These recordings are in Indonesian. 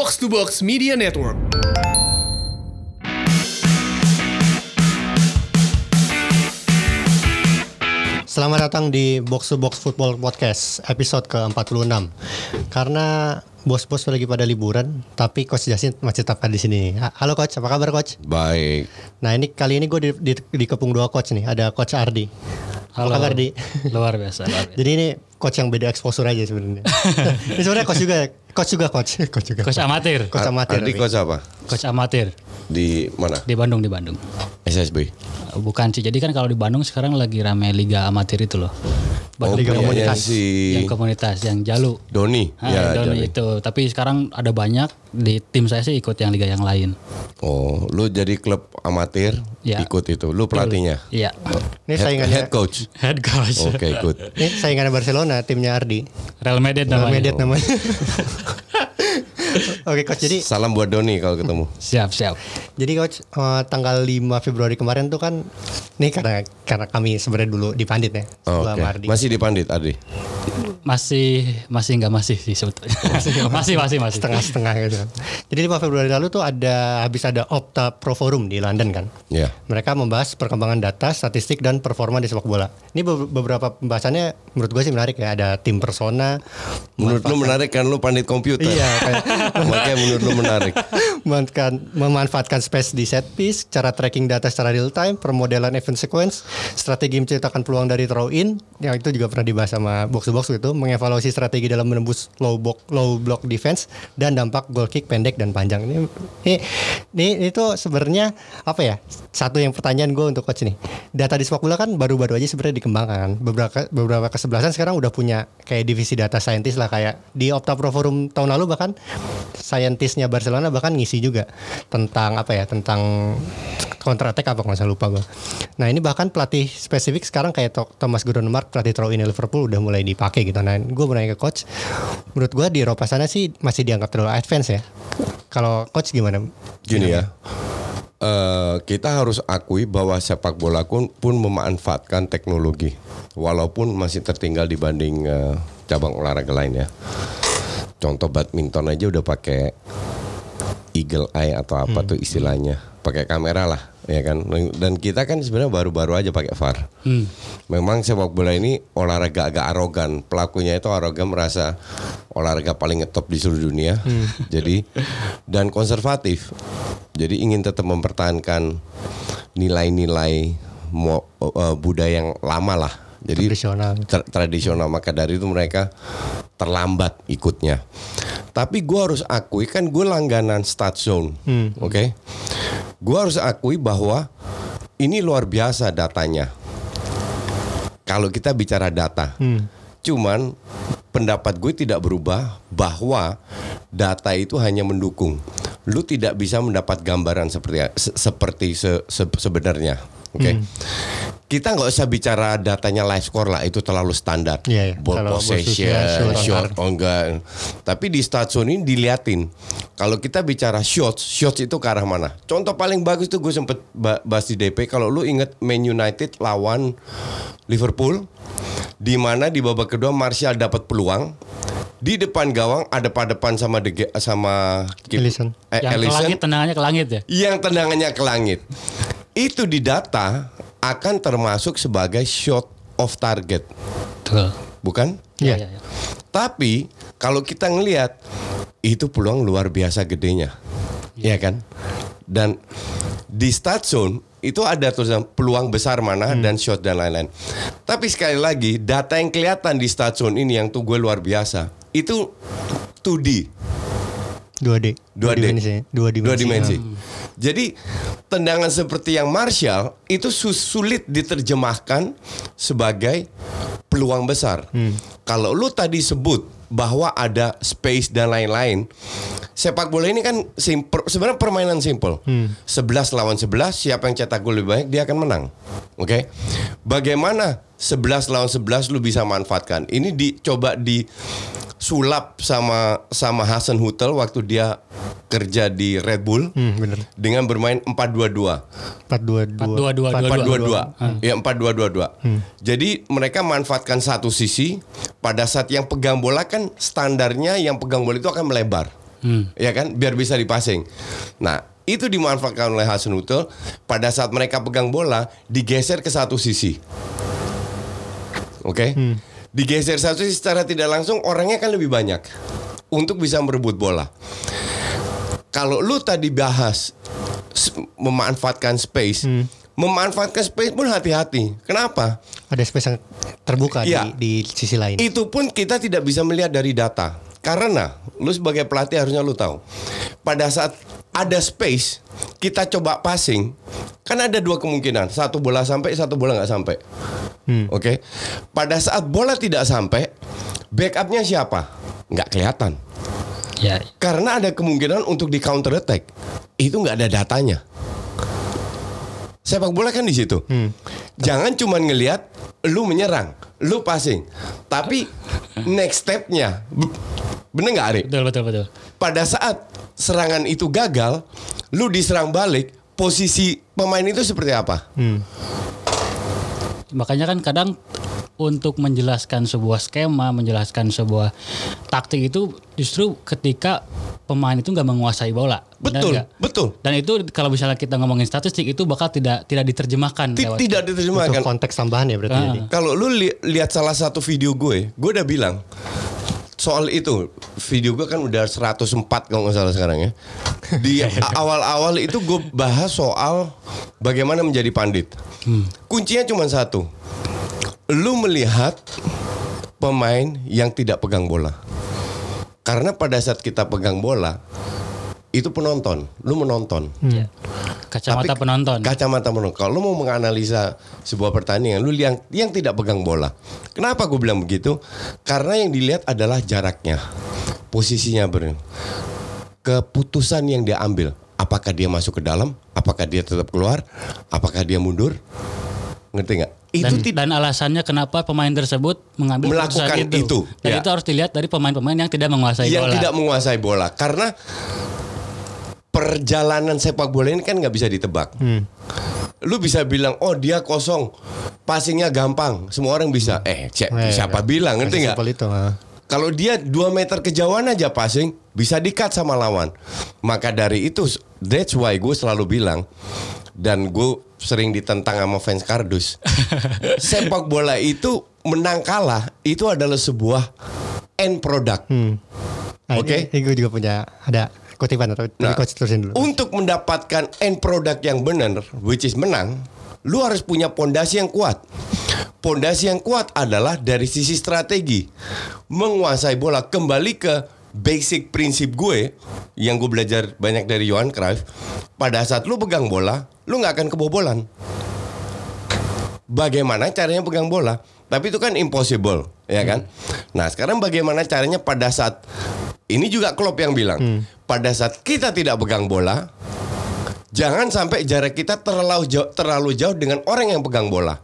Box to Box Media Network. Selamat datang di Box to Box Football Podcast episode ke-46. Karena bos-bos lagi pada liburan, tapi Coach Jasin masih tetap ada di sini. Ha- Halo Coach, apa kabar Coach? Baik. Nah ini kali ini gue di, di, di kepung dua Coach nih, ada Coach Ardi. Apa kabar Di? Luar biasa. Luar biasa. Jadi ini Coach yang beda exposure aja sebenarnya. ini sebenarnya Coach juga, Coach juga Coach. Coach juga. Coach amatir. Coach amatir. Ardi coach apa? Coach amatir Di mana? di Bandung di Bandung. SSB. Bukan sih. Jadi kan kalau di Bandung sekarang lagi rame liga amatir itu loh. Oh, Liga Komunitas. si Yang komunitas yang Jalu. Doni. Ah, ya, Doni Doni. itu. Tapi sekarang ada banyak di tim saya sih ikut yang liga yang lain. Oh, lu jadi klub amatir Ya. ikut itu. Lu pelatihnya. Iya. Ini Head, saingannya, head coach. Head coach. Oke, good. ini saingannya Barcelona, timnya Ardi. Real Madrid Real namanya. Madrid namanya. Oke Coach, jadi Salam buat Doni kalau ketemu. Siap, siap. Jadi coach eh, tanggal 5 Februari kemarin tuh kan nih karena karena kami sebenarnya dulu di Pandit ya. Oh, sama Ardi. Masih di Pandit, Ardi. Masih masih nggak masih sih sebetulnya. masih masih masih. setengah-setengah gitu. Jadi 5 Februari lalu tuh ada habis ada Opta Pro Forum di London kan. Ya. Mereka membahas perkembangan data, statistik dan performa di sepak bola. Ini be- beberapa pembahasannya menurut gue sih menarik ya. Ada tim persona, Menurut lu menarik kan lu pandit komputer. Iya, kayak Makanya menurut lu menarik. memanfaatkan, memanfaatkan space di set piece, cara tracking data secara real time, permodelan event sequence, strategi menciptakan peluang dari throw in, yang itu juga pernah dibahas sama box to box gitu, mengevaluasi strategi dalam menembus low block, low block defense dan dampak goal kick pendek dan panjang. Ini ini, ini itu sebenarnya apa ya? Satu yang pertanyaan gue untuk coach nih. Data di sepak bola kan baru-baru aja sebenarnya dikembangkan. Beberapa beberapa kesebelasan sekarang udah punya kayak divisi data scientist lah kayak di Opta Pro Forum tahun lalu bahkan scientistnya Barcelona bahkan ngisi juga tentang apa ya tentang counter attack apa kalau nggak salah lupa gue. Nah ini bahkan pelatih spesifik sekarang kayak Thomas Gordon-Mark pelatih in Liverpool udah mulai dipakai gitu. Nah gue mau nanya ke coach, menurut gue di Eropa sana sih masih dianggap terlalu advance ya. Kalau coach gimana? Gini ya. eh, kita harus akui bahwa sepak bola pun, pun memanfaatkan teknologi walaupun masih tertinggal dibanding eh, cabang olahraga lain ya. Contoh badminton aja udah pakai eagle eye atau apa tuh istilahnya, pakai kamera lah ya kan. Dan kita kan sebenarnya baru-baru aja pakai VAR. Memang sepak bola ini olahraga agak arogan. Pelakunya itu arogan merasa olahraga paling ngetop di seluruh dunia. Jadi dan konservatif. Jadi ingin tetap mempertahankan nilai-nilai eh, budaya yang lama lah. Jadi Tradisional. tra- tradisional maka dari itu mereka terlambat ikutnya. Tapi gue harus akui kan gue langganan Stat Zone, oke? Gue harus akui bahwa ini luar biasa datanya. Kalau kita bicara data, cuman pendapat gue tidak berubah bahwa data itu hanya mendukung. Lu tidak bisa mendapat gambaran seperti se- seperti se- se- sebenarnya. Oke, kita nggak usah bicara datanya live score lah, itu terlalu standar. Iya, iya. Ball Kalau possession, shot, on oh enggak. Tapi di stasiun ini diliatin. Kalau kita bicara shots, shots itu ke arah mana? Contoh paling bagus tuh gue sempet ba- bahas di DP. Kalau lu inget Man United lawan Liverpool, di mana di babak kedua Martial dapat peluang. Di depan gawang ada depan sama De Gea- sama Kip- Alisson. eh, Yang ke Alisson langit tendangannya ke langit ya. yang tendangannya ke langit. Itu di data akan termasuk sebagai shot of target, Betul. bukan? Iya. Iya, iya. Tapi kalau kita ngelihat itu peluang luar biasa gedenya, ya kan? Dan di stat zone itu ada tulisan peluang besar mana dan shot dan lain-lain. Tapi sekali lagi data yang kelihatan di stat zone ini yang tuh gue luar biasa itu 2D, 2D. Dua D. dimensi. Dua dimensi. dua dimensi. Jadi tendangan seperti yang Martial itu su- sulit diterjemahkan sebagai peluang besar. Kalau lu tadi sebut bahwa ada space dan lain-lain, sepak bola ini kan simple, sebenarnya permainan simple. 11 lawan 11, siapa yang cetak gol lebih banyak dia akan menang. Oke. Bagaimana 11 lawan 11 lu bisa manfaatkan? Ini dicoba di sulap sama sama Hasan Hutel waktu dia kerja di Red Bull Hmm, bener. dengan bermain 4-2-2. 4-2-2. 4-2-2. 4-2-2. Ya 4-2-2-2. Jadi mereka manfaatkan satu sisi pada saat yang pegang bola kan standarnya yang pegang bola itu akan melebar. Hmm. ya kan biar bisa dipasing. Nah itu dimanfaatkan oleh Hasenhuttl pada saat mereka pegang bola digeser ke satu sisi, oke? Digeser satu secara tidak langsung orangnya kan lebih banyak untuk bisa merebut bola. Kalau lu tadi bahas memanfaatkan space, memanfaatkan space pun hati-hati. Kenapa? Ada space yang terbuka Iya. di, di sisi lain. Itu pun kita tidak bisa melihat dari data. Karena lu sebagai pelatih harusnya lu tahu. Pada saat ada space, kita coba passing, kan ada dua kemungkinan. Satu bola sampai, satu bola nggak sampai. Oke. Pada saat bola tidak sampai, backupnya siapa? Nggak kelihatan. Ya, Karena ada kemungkinan untuk di counter attack. Itu nggak ada datanya. Sepak bola kan di situ. Jangan cuma ngelihat lu menyerang, lu passing. Tapi next stepnya, bener nggak Ari? betul betul betul. Pada saat serangan itu gagal, lu diserang balik, posisi pemain itu seperti apa? Makanya kan kadang untuk menjelaskan sebuah skema, menjelaskan sebuah taktik itu justru ketika pemain itu nggak menguasai bola. Benar Betul, betul. Dan itu kalau misalnya kita ngomongin statistik itu bakal tidak tidak diterjemahkan. Lewat- Tidak Itu diterjemahkan. konteks tambahan ya berarti jadi. Kalau lu li- lihat salah satu video gue, gue udah bilang soal itu video gue kan udah 104 kalau nggak salah sekarang ya. Di awal-awal itu gue bahas soal bagaimana menjadi pandit. Kuncinya cuma satu, lu melihat pemain yang tidak pegang bola. Karena pada saat kita pegang bola itu penonton, lu menonton. Ya. Kacamata Tapi penonton. Kacamata penonton. Kalau lu mau menganalisa sebuah pertandingan, lu yang yang tidak pegang bola. Kenapa gue bilang begitu? Karena yang dilihat adalah jaraknya, posisinya ber, keputusan yang dia ambil. Apakah dia masuk ke dalam? Apakah dia tetap keluar? Apakah dia mundur? Ngerti nggak? Itu dan, tidak dan alasannya kenapa pemain tersebut mengambil Melakukan itu. itu, Dan ya. itu harus dilihat dari pemain-pemain yang tidak menguasai yang bola. tidak menguasai bola. Karena perjalanan sepak bola ini kan nggak bisa ditebak. Lu bisa bilang, oh dia kosong, passingnya gampang, semua orang bisa. Eh, cek, Eh, siapa nggak. bilang, ngerti nggak? Kalau dia 2 meter kejauhan aja passing, bisa di-cut sama lawan. Maka dari itu, that's why gue selalu bilang, dan gue sering ditentang sama fans kardus. sepak bola itu menang kalah, itu adalah sebuah end product. Nah, Oke. Ini, ini gue juga punya ada kutipan atau Nah, coach terusin dulu. Untuk mendapatkan end product yang benar, which is menang, lu harus punya pondasi yang kuat. Pondasi yang kuat adalah dari sisi strategi, menguasai bola kembali ke basic prinsip gue yang gue belajar banyak dari Johan Cruyff. Pada saat lu pegang bola, lu nggak akan kebobolan. Bagaimana caranya pegang bola? Tapi itu kan impossible, ya kan? Nah, sekarang bagaimana caranya pada saat ini juga Klopp yang bilang, pada saat kita tidak pegang bola, jangan sampai jarak kita terlalu jauh, terlalu jauh dengan orang yang pegang bola.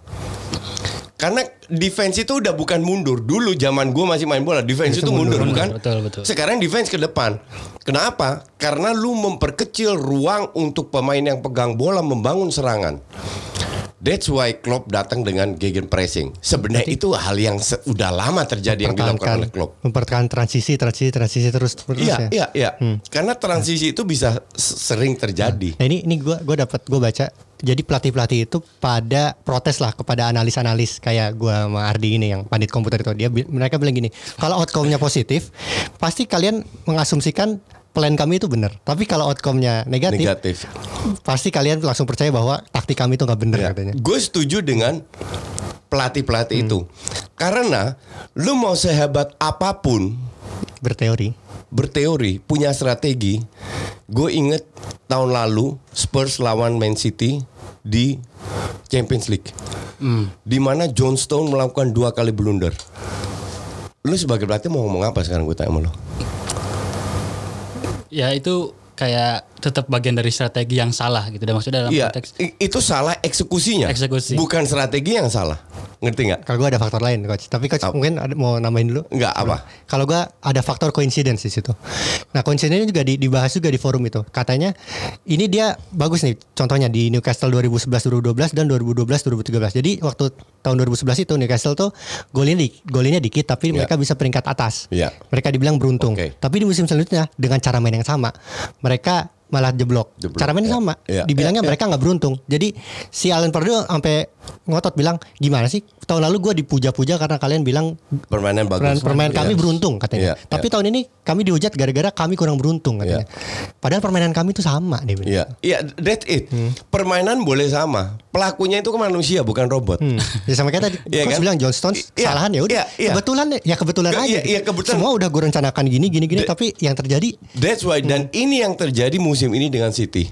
Karena defense itu udah bukan mundur. Dulu zaman gue masih main bola, defense itu mundur, Mundur, bukan? betul, betul. Sekarang defense ke depan. Kenapa? Karena lu memperkecil ruang untuk pemain yang pegang bola membangun serangan. That's why Klopp datang dengan gegen pressing. Sebenarnya itu hal yang se- udah lama terjadi yang dilakukan oleh Klopp. mempertahankan transisi, transisi, transisi terus terus Iya, ya. iya, iya. Karena transisi itu bisa sering terjadi. Nah ini ini gue gue dapat gue baca jadi pelatih pelatih itu pada protes lah kepada analis analis kayak gue sama Ardi ini yang pandit komputer itu dia mereka bilang gini kalau outcome-nya positif pasti kalian mengasumsikan plan kami itu benar tapi kalau outcome-nya negatif, Negatif. pasti kalian langsung percaya bahwa taktik kami itu nggak benar Ya. katanya Gue setuju dengan pelatih-pelatih itu. Karena lu mau sehebat apa pun berteori berteori, punya strategi. Gue inget tahun lalu Spurs lawan Man City di Champions League. Di mana John Stone melakukan dua kali blunder. Lu sebagai pelatih mau ngomong apa sekarang gue tanya sama lu? Ya itu kayak tetap bagian dari strategi yang salah gitu. Dan maksudnya dalam Iya, konteks itu salah eksekusinya. Eksekusi. Bukan strategi yang salah. Ngerti nggak? Kalau gue ada faktor lain coach, tapi coach Apa? mungkin ada, mau nambahin dulu. Nggak apa? Kalau gue ada faktor coincidence di situ. Nah coincidence juga di- dibahas juga di forum itu. Katanya ini dia bagus nih. Contohnya di Newcastle 2011-2012 dan 2012-2013. Jadi waktu tahun 2011 itu Newcastle tuh golnya di, golnya dikit, tapi Iya. mereka bisa peringkat atas. Iya. Mereka dibilang beruntung. Oke. Tapi di musim selanjutnya dengan cara main yang sama, mereka malah jeblok. Jeblok, Cara mainnya ya. sama. Iya. Dibilangnya Iya, iya. mereka nggak beruntung. Jadi si Alan Pardew sampai ngotot bilang gimana sih tahun lalu gue dipuja-puja karena kalian bilang Permainan bagus. permainan, permainan kami Iya. beruntung katanya. Iya, Tapi iya. tahun ini kami dihujat gara-gara kami kurang beruntung katanya. Padahal permainan kami itu sama dia bilang. Iya, iya, that's it. Permainan boleh sama. Pelakunya itu manusia bukan robot. Hmm. Ya sama kayak tadi coach kan? bilang John Stones Iya, kesalahan ya udah iya, iya. kebetulan ya kebetulan Iya, aja. gitu. iya, kebetulan. Semua udah gue rencanakan gini gini gini De- tapi yang terjadi That's why dan ini yang terjadi musim ini dengan City.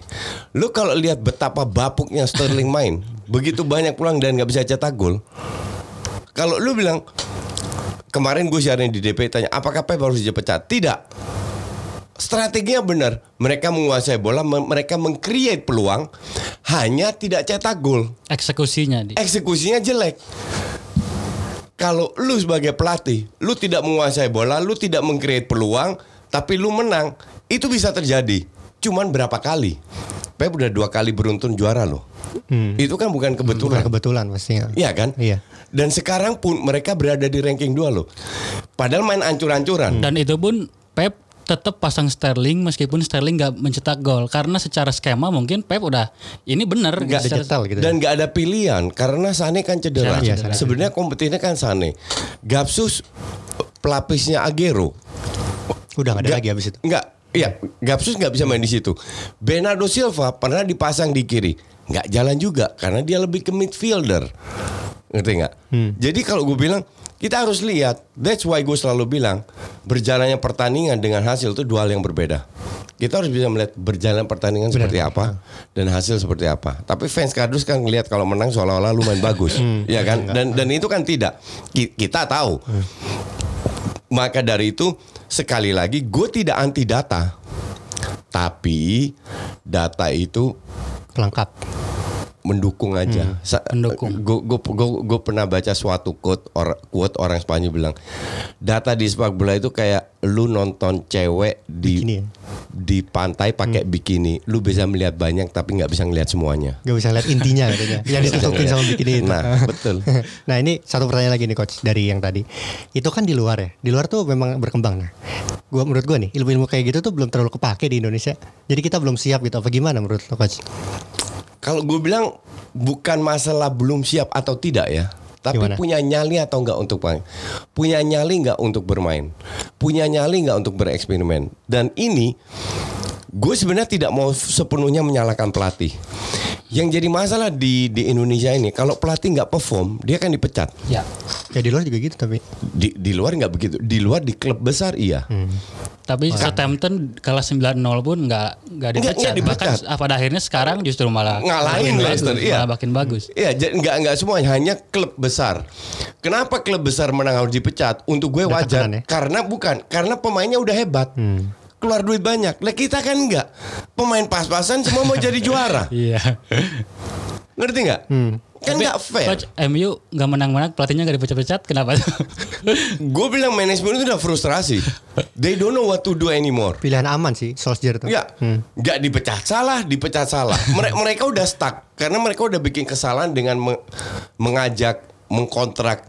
Lu kalau lihat betapa bapuknya Sterling main, begitu banyak pulang dan nggak bisa cetak gol. Kalau lu bilang kemarin gue siaran di DP tanya apakah Pep harus dipecat? Tidak. Strateginya benar. Mereka menguasai bola, me- mereka mengcreate peluang, hanya tidak cetak gol. eksekusinya di Eksekusinya jelek. Kalau lu sebagai pelatih, lu tidak menguasai bola, lu tidak mengcreate peluang, tapi lu menang, itu bisa terjadi. Cuman berapa kali? Pep udah dua kali beruntun juara loh. Itu kan bukan bukan kebetulan. kebetulan pastinya. Iya kan? Iya. Dan sekarang pun mereka berada di ranking 2 loh. Padahal main ancur-ancuran. Dan itu pun Pep tetap pasang Sterling meskipun Sterling nggak mencetak gol karena secara skema mungkin Pep udah ini bener Nggak secara- dicetal gitu. Dan gak ada pilihan karena Sane kan cedera. Iya, Sane. Sebenarnya kompetinya kan Sane. Gapsus pelapisnya Agero. Udah nggak ada Nggak- lagi habis itu. Nggak, iya, Gapsus nggak bisa main di situ. Bernardo Silva pernah dipasang di kiri, nggak jalan juga karena dia lebih ke midfielder. Ngerti nggak? Hmm. Jadi kalau gue bilang kita harus lihat. That's why gue selalu bilang berjalannya pertandingan dengan hasil itu dua hal yang berbeda. Kita harus bisa melihat berjalan pertandingan seperti apa dan hasil seperti apa. Tapi fans kardus kan ngelihat kalau menang seolah-olah lu main bagus, ya kan? Dan dan itu kan tidak. Ki- Kita tahu. Maka dari itu sekali lagi gue tidak anti data. Tapi data itu กำลังกลับ mendukung aja. Sa- Mendukung. Gue gue gue pernah baca suatu quote or, quote orang Spanyol bilang data di sepak bola itu kayak lu nonton cewek di Bikini ya? di pantai pakai bikini, lu bisa melihat banyak tapi nggak bisa ngelihat semuanya. Gak bisa lihat intinya katanya. Yang ditutupin sama bikini itu. Nah, betul. nah ini satu pertanyaan lagi nih coach dari yang tadi. Itu kan di luar ya. Di luar tuh memang berkembang. Nah, gua menurut gua nih ilmu-ilmu kayak gitu tuh belum terlalu kepake di Indonesia. Jadi kita belum siap gitu. Apa gimana menurut lo coach? Kalau gue bilang bukan masalah belum siap atau tidak ya, tapi Gimana? punya nyali atau enggak untuk main, punya nyali enggak untuk bermain, punya nyali enggak untuk bereksperimen. Dan ini gue sebenarnya tidak mau sepenuhnya menyalahkan pelatih. Yang jadi masalah di di Indonesia ini, kalau pelatih nggak perform, dia kan dipecat. ya Ya di luar juga gitu tapi. Di di luar nggak begitu, di luar di klub besar iya. tapi Southampton kalah 9-0 pun nggak nggak dipecat. nggak dipecat. bahkan ah, pada akhirnya sekarang justru malah Ngalahin Leicester, iya. malah makin bagus Iya, jadi nggak nggak semuanya hanya klub besar. Kenapa klub besar menang harus dipecat? Untuk gue wajar, tekanan ya? karena bukan karena pemainnya udah hebat, keluar duit banyak. Lah kita kan nggak, pemain pas-pasan semua mau jadi juara, iya ngerti nggak? Kan nggak fair. Coach MU nggak menang-menang pelatihnya nggak dipecat-pecat kenapa Gue bilang manajemen itu udah frustrasi. They don't know what to do anymore. Pilihan aman sih Solskjaer tuh. Ya, nggak dipecat salah, dipecat salah. Mereka mereka udah stuck karena mereka udah bikin kesalahan dengan me- mengajak mengkontrak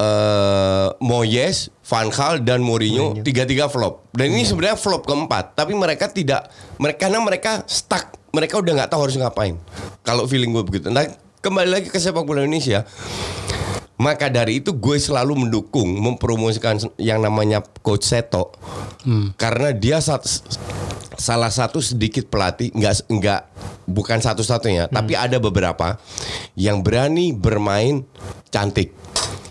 eh Moyes, Van Gaal dan Mourinho tiga-tiga flop. Dan ini sebenarnya flop keempat, tapi mereka tidak mereka karena mereka stuck. Mereka udah nggak tahu harus ngapain. Kalau feeling gue begitu. Nah, kembali lagi ke sepak bola Indonesia. Maka dari itu gue selalu mendukung mempromosikan yang namanya Coach Seto karena dia sat- salah satu sedikit pelatih nggak nggak bukan satu-satunya tapi ada beberapa yang berani bermain cantik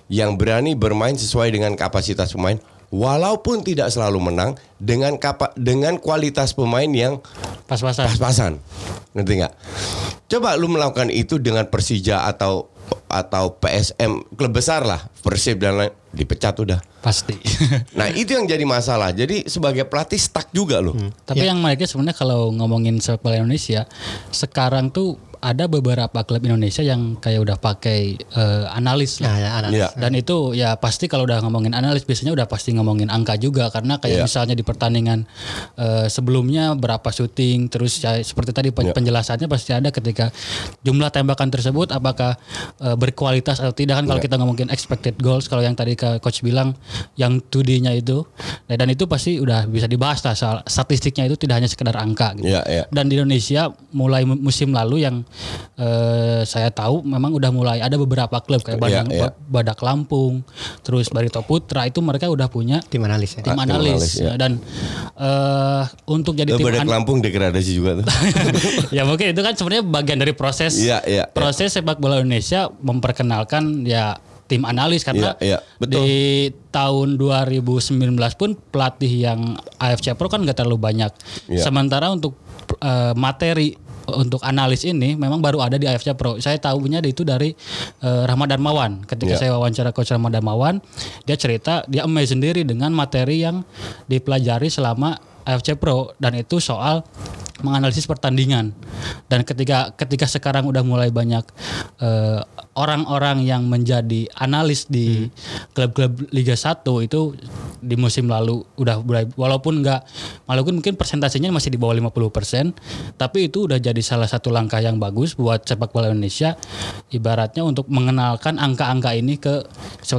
yang berani bermain sesuai dengan kapasitas pemain walaupun tidak selalu menang dengan kapa, dengan kualitas pemain yang pas-pasan pas-pasan ngerti nggak coba lu melakukan itu dengan Persija atau atau PSM klub besar lah Persib dan lain dipecat udah. Pasti. Nah itu yang jadi masalah. Jadi sebagai pelatih stuck juga loh. Tapi yang menariknya sebenarnya kalau ngomongin sepak bola Indonesia, sekarang tuh ada beberapa klub Indonesia yang kayak udah pakai eh, analis lah. Nah, ya, analis. Iya. Dan itu ya pasti kalau udah ngomongin analis biasanya udah pasti ngomongin angka juga karena kayak Iya. misalnya di pertandingan eh, sebelumnya berapa syuting terus ya seperti tadi pen- Iya. penjelasannya pasti ada ketika jumlah tembakan tersebut apakah eh, berkualitas atau tidak kan kalau Iya. kita ngomongin expected goals kalau yang tadi ke coach bilang yang 2D-nya itu Nah, dan itu pasti udah bisa dibahas lah soal statistiknya itu tidak hanya sekedar angka gitu. Iya, iya. Dan di Indonesia mulai mu- musim lalu yang eh, saya tahu memang udah mulai ada beberapa klub kayak Iya, Badang, iya. Ba- Badak Lampung, terus Barito Putra itu mereka udah punya Tim analis ya. tim Ah, tim analis analis, ya. dan eh, untuk jadi Eh, tim Badak Lampung degradasi juga tuh. ya mungkin itu kan sebenarnya bagian dari proses Iya, iya, iya. proses sepak bola Indonesia memperkenalkan ya tim analis karena Iya, iya, betul. di tahun 2019 pun pelatih yang AFC Pro kan nggak terlalu banyak. Iya. Sementara untuk materi untuk analis ini memang baru ada di AFC Pro. Saya tahunya itu dari eh, Rahmat Darmawan. Ketika Iya. saya wawancara coach Rahmat Darmawan, dia cerita dia amazed sendiri dengan materi yang dipelajari selama AFC Pro dan itu soal menganalisis pertandingan. Dan ketika ketika sekarang udah mulai banyak eh, orang-orang yang menjadi analis di klub-klub Liga 1 itu di musim lalu udah mulai walaupun nggak walaupun mungkin persentasenya masih di bawah 50% tapi itu udah jadi salah satu langkah yang bagus buat sepak bola Indonesia ibaratnya untuk mengenalkan angka-angka ini ke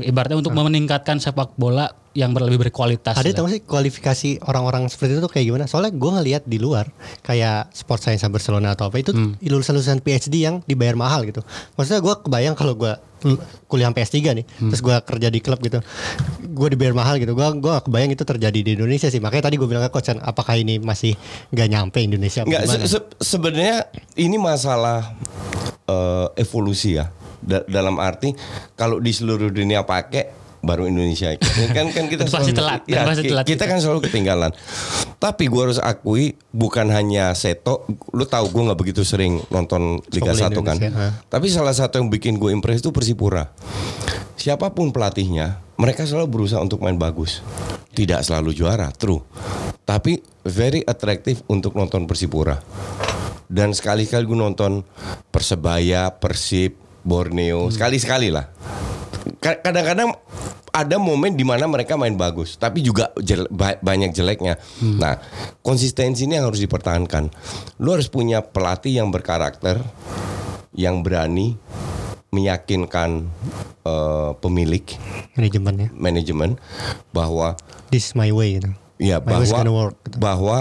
ibaratnya untuk meningkatkan sepak bola yang lebih berkualitas Ada tahu sih kualifikasi orang-orang seperti itu tuh kayak gimana? Soalnya gue ngelihat di luar kayak Sport Science Barcelona atau apa itu Hmm. lulusan-lulusan PhD yang dibayar mahal gitu. Maksudnya gue kebayang kalau gue kuliah PS3 nih, Hmm. terus gue kerja di klub gitu, gue dibayar mahal gitu. Gue gue gak kebayang itu terjadi di Indonesia sih. Makanya tadi gue bilang ke coach, apakah ini masih nggak nyampe Indonesia? Enggak, se- se- sebenarnya ini masalah eh, evolusi ya. Da- dalam arti kalau di seluruh dunia pakai baru Indonesia. Kan kan kita pasti selalu- telat, ya, pasti ki- telat kita kita. kan selalu ketinggalan. Tapi gua harus akui bukan hanya Seto lu tahu gue nggak begitu sering nonton Liga 1 kan? Ha. tapi salah satu yang bikin gue impress itu Persipura. Siapa pun pelatihnya mereka selalu berusaha untuk main bagus. Tidak selalu juara true. Tapi very attractive untuk nonton Persipura. Dan sekali-kali gue nonton Persebaya, Persib, Borneo, sekali-sekali lah. Ka- Kadang-kadang ada momen di mana mereka main bagus, tapi juga jel- ba- banyak jeleknya. Nah, konsistensi ini yang harus dipertahankan. Lu harus punya pelatih yang berkarakter, yang berani meyakinkan eh, pemilik Manajemennya, manajemen bahwa this is my way gitu. Ya My bahwa gonna work, gitu. bahwa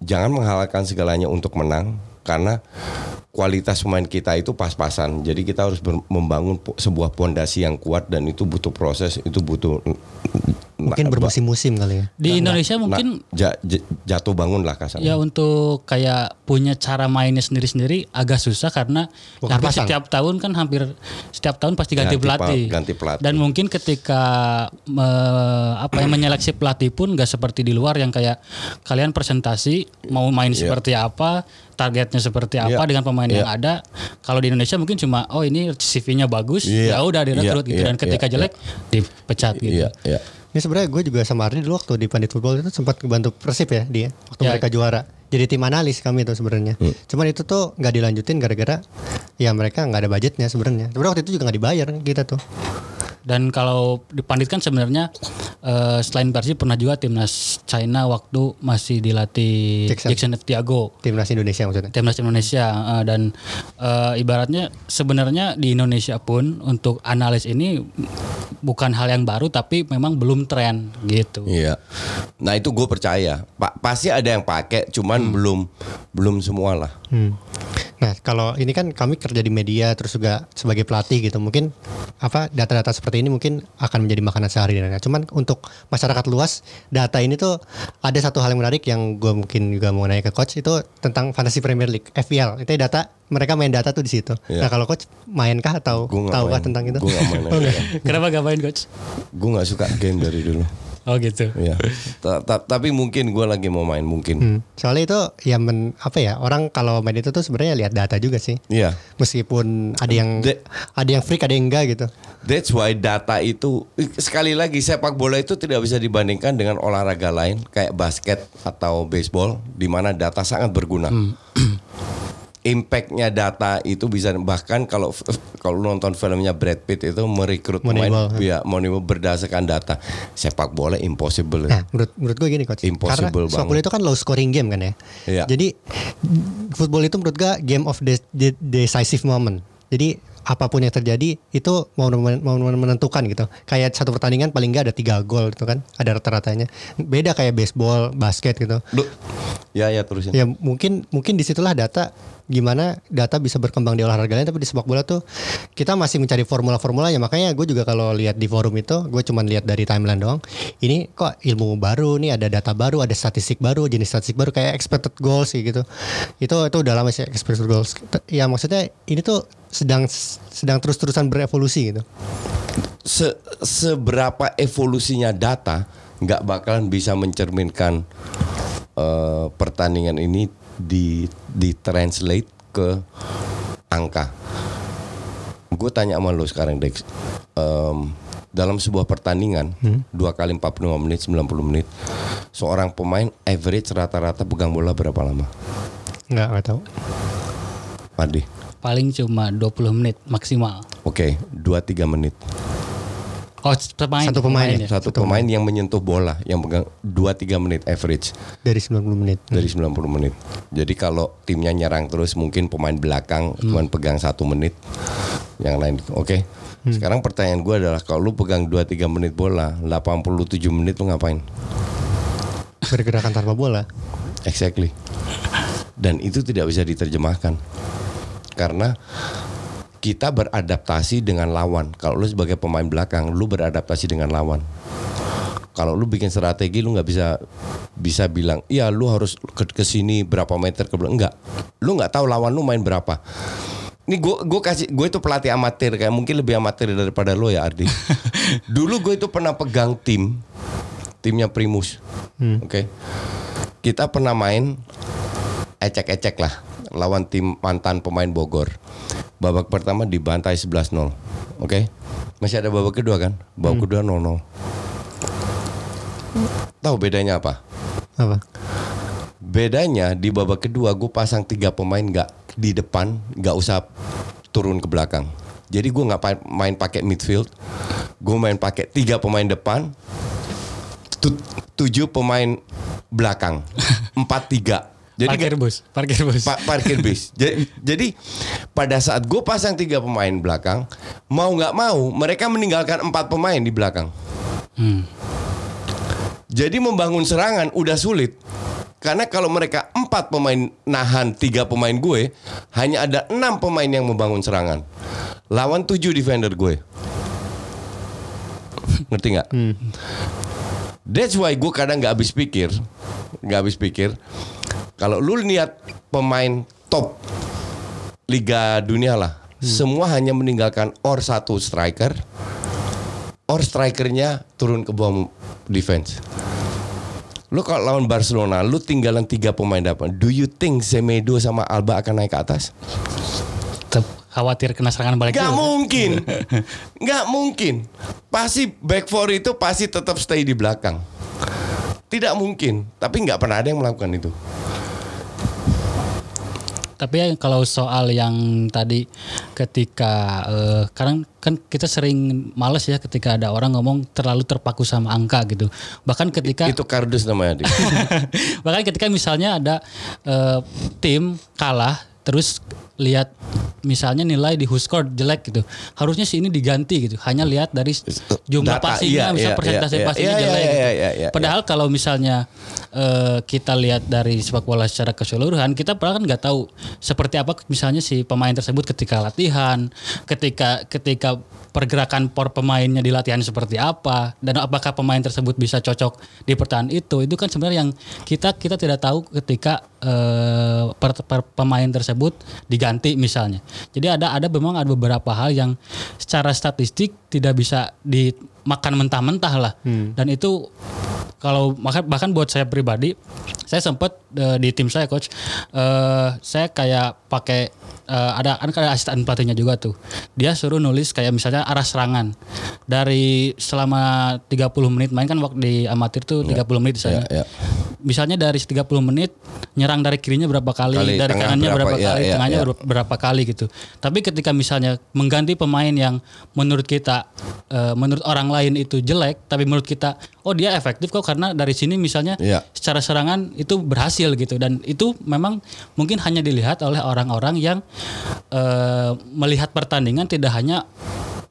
jangan menghalalkan segalanya untuk menang karena kualitas pemain kita itu pas-pasan. Jadi kita harus membangun sebuah pondasi yang kuat dan itu butuh proses, itu butuh Mungkin bermusim-musim kali ya. di Indonesia mungkin ja- ja- jatuh bangun lah kasarnya. Ya untuk kayak punya cara mainnya sendiri-sendiri agak susah karena pasang. setiap tahun kan hampir setiap tahun pasti ganti, Ganti pelatih. ganti pelatih. Dan mungkin ketika me- apa yang menyeleksi pelatih pun gak seperti di luar yang kayak kalian presentasi mau main Iya. seperti apa, targetnya seperti apa Iya. dengan pemain yang Iya. ada. Kalau di Indonesia mungkin cuma oh ini CV-nya bagus, Iya. ya udah direkrut Iya, gitu iya, dan ketika iya, jelek dipecat gitu. Iya, iya. Ini sebenarnya gue juga sama Ardi dulu waktu di Pandit Football itu sempat ngebantu Persib ya dia waktu Ya. mereka juara. Jadi tim analis kami itu sebenarnya. Cuman itu tuh nggak dilanjutin gara-gara ya mereka nggak ada budgetnya sebenarnya. Sebenarnya waktu itu juga nggak dibayar kita tuh. Dan kalau dipandit kan sebenarnya eh, selain Persib pernah juga timnas China waktu masih dilatih Jackson. Jackson, Tiago Timnas Indonesia maksudnya. timnas Indonesia eh, dan eh, ibaratnya sebenarnya di Indonesia pun untuk analis ini bukan hal yang baru tapi memang belum tren gitu. Iya. Nah itu gue percaya. Pak pasti ada yang pakai, cuman belum belum semua lah. Hmm. Nah kalau ini kan kami kerja di media terus juga sebagai pelatih gitu mungkin apa data-data seperti ini mungkin akan menjadi makanan sehari-hari. Cuman untuk masyarakat luas data ini tuh ada satu hal yang menarik yang gue mungkin juga mau nanya ke coach itu tentang Fantasy Premier League FPL itu data mereka main data tuh di situ. Iya. Nah kalau coach mainkah atau tahukah main. tentang itu? Gua nggak main Oh. Kenapa gak main coach? Gue nggak suka game dari dulu. Oh gitu. Iya. Ta- ta- tapi mungkin gue lagi mau main mungkin. Hmm. Soalnya itu ya men, apa ya orang kalau main itu tuh sebenarnya lihat data juga sih. Iya. Meskipun ada yang De- ada yang freak ada yang enggak gitu. That's why data itu sekali lagi sepak bola itu tidak bisa dibandingkan dengan olahraga lain kayak basket atau baseball di mana data sangat berguna. Impactnya data itu bisa bahkan kalau kalau nonton filmnya Brad Pitt itu merekrut pemain ya Moneyball berdasarkan data. Sepak bola impossible. Nah, menurut menurut gue gini coach. Impossible Karena sepak bola itu kan low scoring game kan ya. Iya. Jadi football itu menurut gue game of the, the decisive moment. Jadi apa pun yang terjadi itu mau mau menentukan gitu. Kayak satu pertandingan paling nggak ada tiga gol gitu kan. Ada rata-ratanya. Beda kayak baseball, basket gitu. Lu, ya ya terusin. Ya mungkin mungkin di situlah data gimana data bisa berkembang di olahraga lain tapi di sepak bola tuh kita masih mencari formula-formulanya makanya gue juga kalau lihat di forum itu gue cuman lihat dari timeline doang ini kok ilmu baru nih ada data baru ada statistik baru jenis statistik baru kayak expected goals gitu itu itu udah lama sih expected goals ya maksudnya ini tuh sedang sedang terus-terusan berevolusi gitu? Se- seberapa evolusinya data nggak bakalan bisa mencerminkan eh, pertandingan ini di di translate ke angka. Gue tanya sama lo sekarang Dex, Em, dalam sebuah pertandingan dua kali 45 menit 90 menit, seorang pemain average rata-rata pegang bola berapa lama? nggak nggak tahu. Adi, Paling cuma 20 menit maksimal. oke, 2-3 menit. Oh, pemain. Satu pemain ya? ya. Satu pemain yang menyentuh bola yang pegang 2-3 menit average. dari 90 menit dari 90 menit. Jadi kalau timnya nyerang terus mungkin pemain belakang cuman pegang satu menit, yang lain oke. Sekarang pertanyaan gue adalah kalau lu pegang 2-3 menit bola, 87 menit lu ngapain? bergerakan tanpa bola Exactly. Dan itu tidak bisa diterjemahkan karena kita beradaptasi dengan lawan. Kalau lu sebagai pemain belakang, lu beradaptasi dengan lawan. Kalau lu bikin strategi, lu nggak bisa bisa bilang, iya lu harus ke, ke sini berapa meter ke belakang. Enggak, lu nggak tahu lawan lu main berapa. Ini gue gue kasih gue itu pelatih amatir kayak mungkin lebih amatir daripada lo ya Ardi. Dulu gue itu pernah pegang tim timnya Primus, oke. Kita pernah main ecek-ecek lah lawan tim mantan pemain Bogor. Babak pertama dibantai 11-0. Oke. Masih ada babak kedua kan? Babak kedua 0-0. Tahu bedanya apa? apa Bedanya di babak kedua gue pasang tiga pemain nggak di depan, nggak usah turun ke belakang. Jadi gue nggak main pakai midfield, gue main pakai tiga pemain depan, tu- tujuh pemain belakang, empat tiga. Jadi parkir bus, parkir bus. Pa- parkir bis. Jadi, jadi pada saat gue pasang tiga pemain belakang, mau nggak mau mereka meninggalkan empat pemain di belakang. Hmm. Jadi membangun serangan udah sulit. Karena kalau mereka empat pemain nahan tiga pemain gue, hanya ada enam pemain yang membangun serangan. Lawan tujuh defender gue. Ngerti nggak? That's why gue kadang nggak habis pikir, nggak habis pikir. Kalau lu lihat pemain top Liga Dunia lah, semua hanya meninggalkan or satu striker, or strikernya turun ke bawah defense. Lu kalau lawan Barcelona, lu tinggalan tiga pemain depan. Do you think Semedo sama Alba akan naik ke atas? Khawatir kena serangan balik Gak mungkin, gak mungkin. Pasti back four itu pasti tetap stay di belakang. Tidak mungkin, tapi nggak pernah ada yang melakukan itu. Tapi ya kalau soal yang tadi ketika eh, kadang kan kita sering males ya ketika ada orang ngomong terlalu terpaku sama angka gitu. Bahkan ketika Itu kardus namanya. Bahkan ketika misalnya ada eh, tim kalah terus lihat misalnya nilai di score jelek gitu. Harusnya sih ini diganti gitu. Hanya lihat dari jumlah Data, passingnya iya, misal iya, persentase iya, passingnya iya, jelek iya, gitu. iya, iya, iya. Padahal kalau misalnya eh, kita lihat dari sepak bola secara keseluruhan, kita padahal kan nggak tahu seperti apa misalnya si pemain tersebut ketika latihan, ketika ketika pergerakan por pemainnya di latihan seperti apa dan apakah pemain tersebut bisa cocok di pertahanan itu itu kan sebenarnya yang kita kita tidak tahu ketika eh, per- per- pemain tersebut diganti misalnya. Jadi ada ada memang ada beberapa hal yang secara statistik tidak bisa dimakan mentah-mentah lah dan itu kalau bahkan buat saya pribadi saya sempat eh, di tim saya coach eh, saya kayak pakai eh, ada kan ada asisten pelatihnya juga tuh dia suruh nulis kayak misalnya arah serangan dari selama 30 menit main kan waktu di amatir tuh 30 menit Ya, saya ya. misalnya dari 30 menit nyerang dari kirinya berapa kali, Kali, dari kanannya berapa, berapa, ya, kali, ya, tengahnya ya. ber- berapa kali gitu. Tapi ketika misalnya mengganti pemain yang menurut kita eh, menurut orang lain itu jelek, tapi menurut kita oh dia efektif kok karena dari sini misalnya Ya. secara serangan itu berhasil gitu dan itu memang mungkin hanya dilihat oleh orang-orang yang eh, melihat pertandingan tidak hanya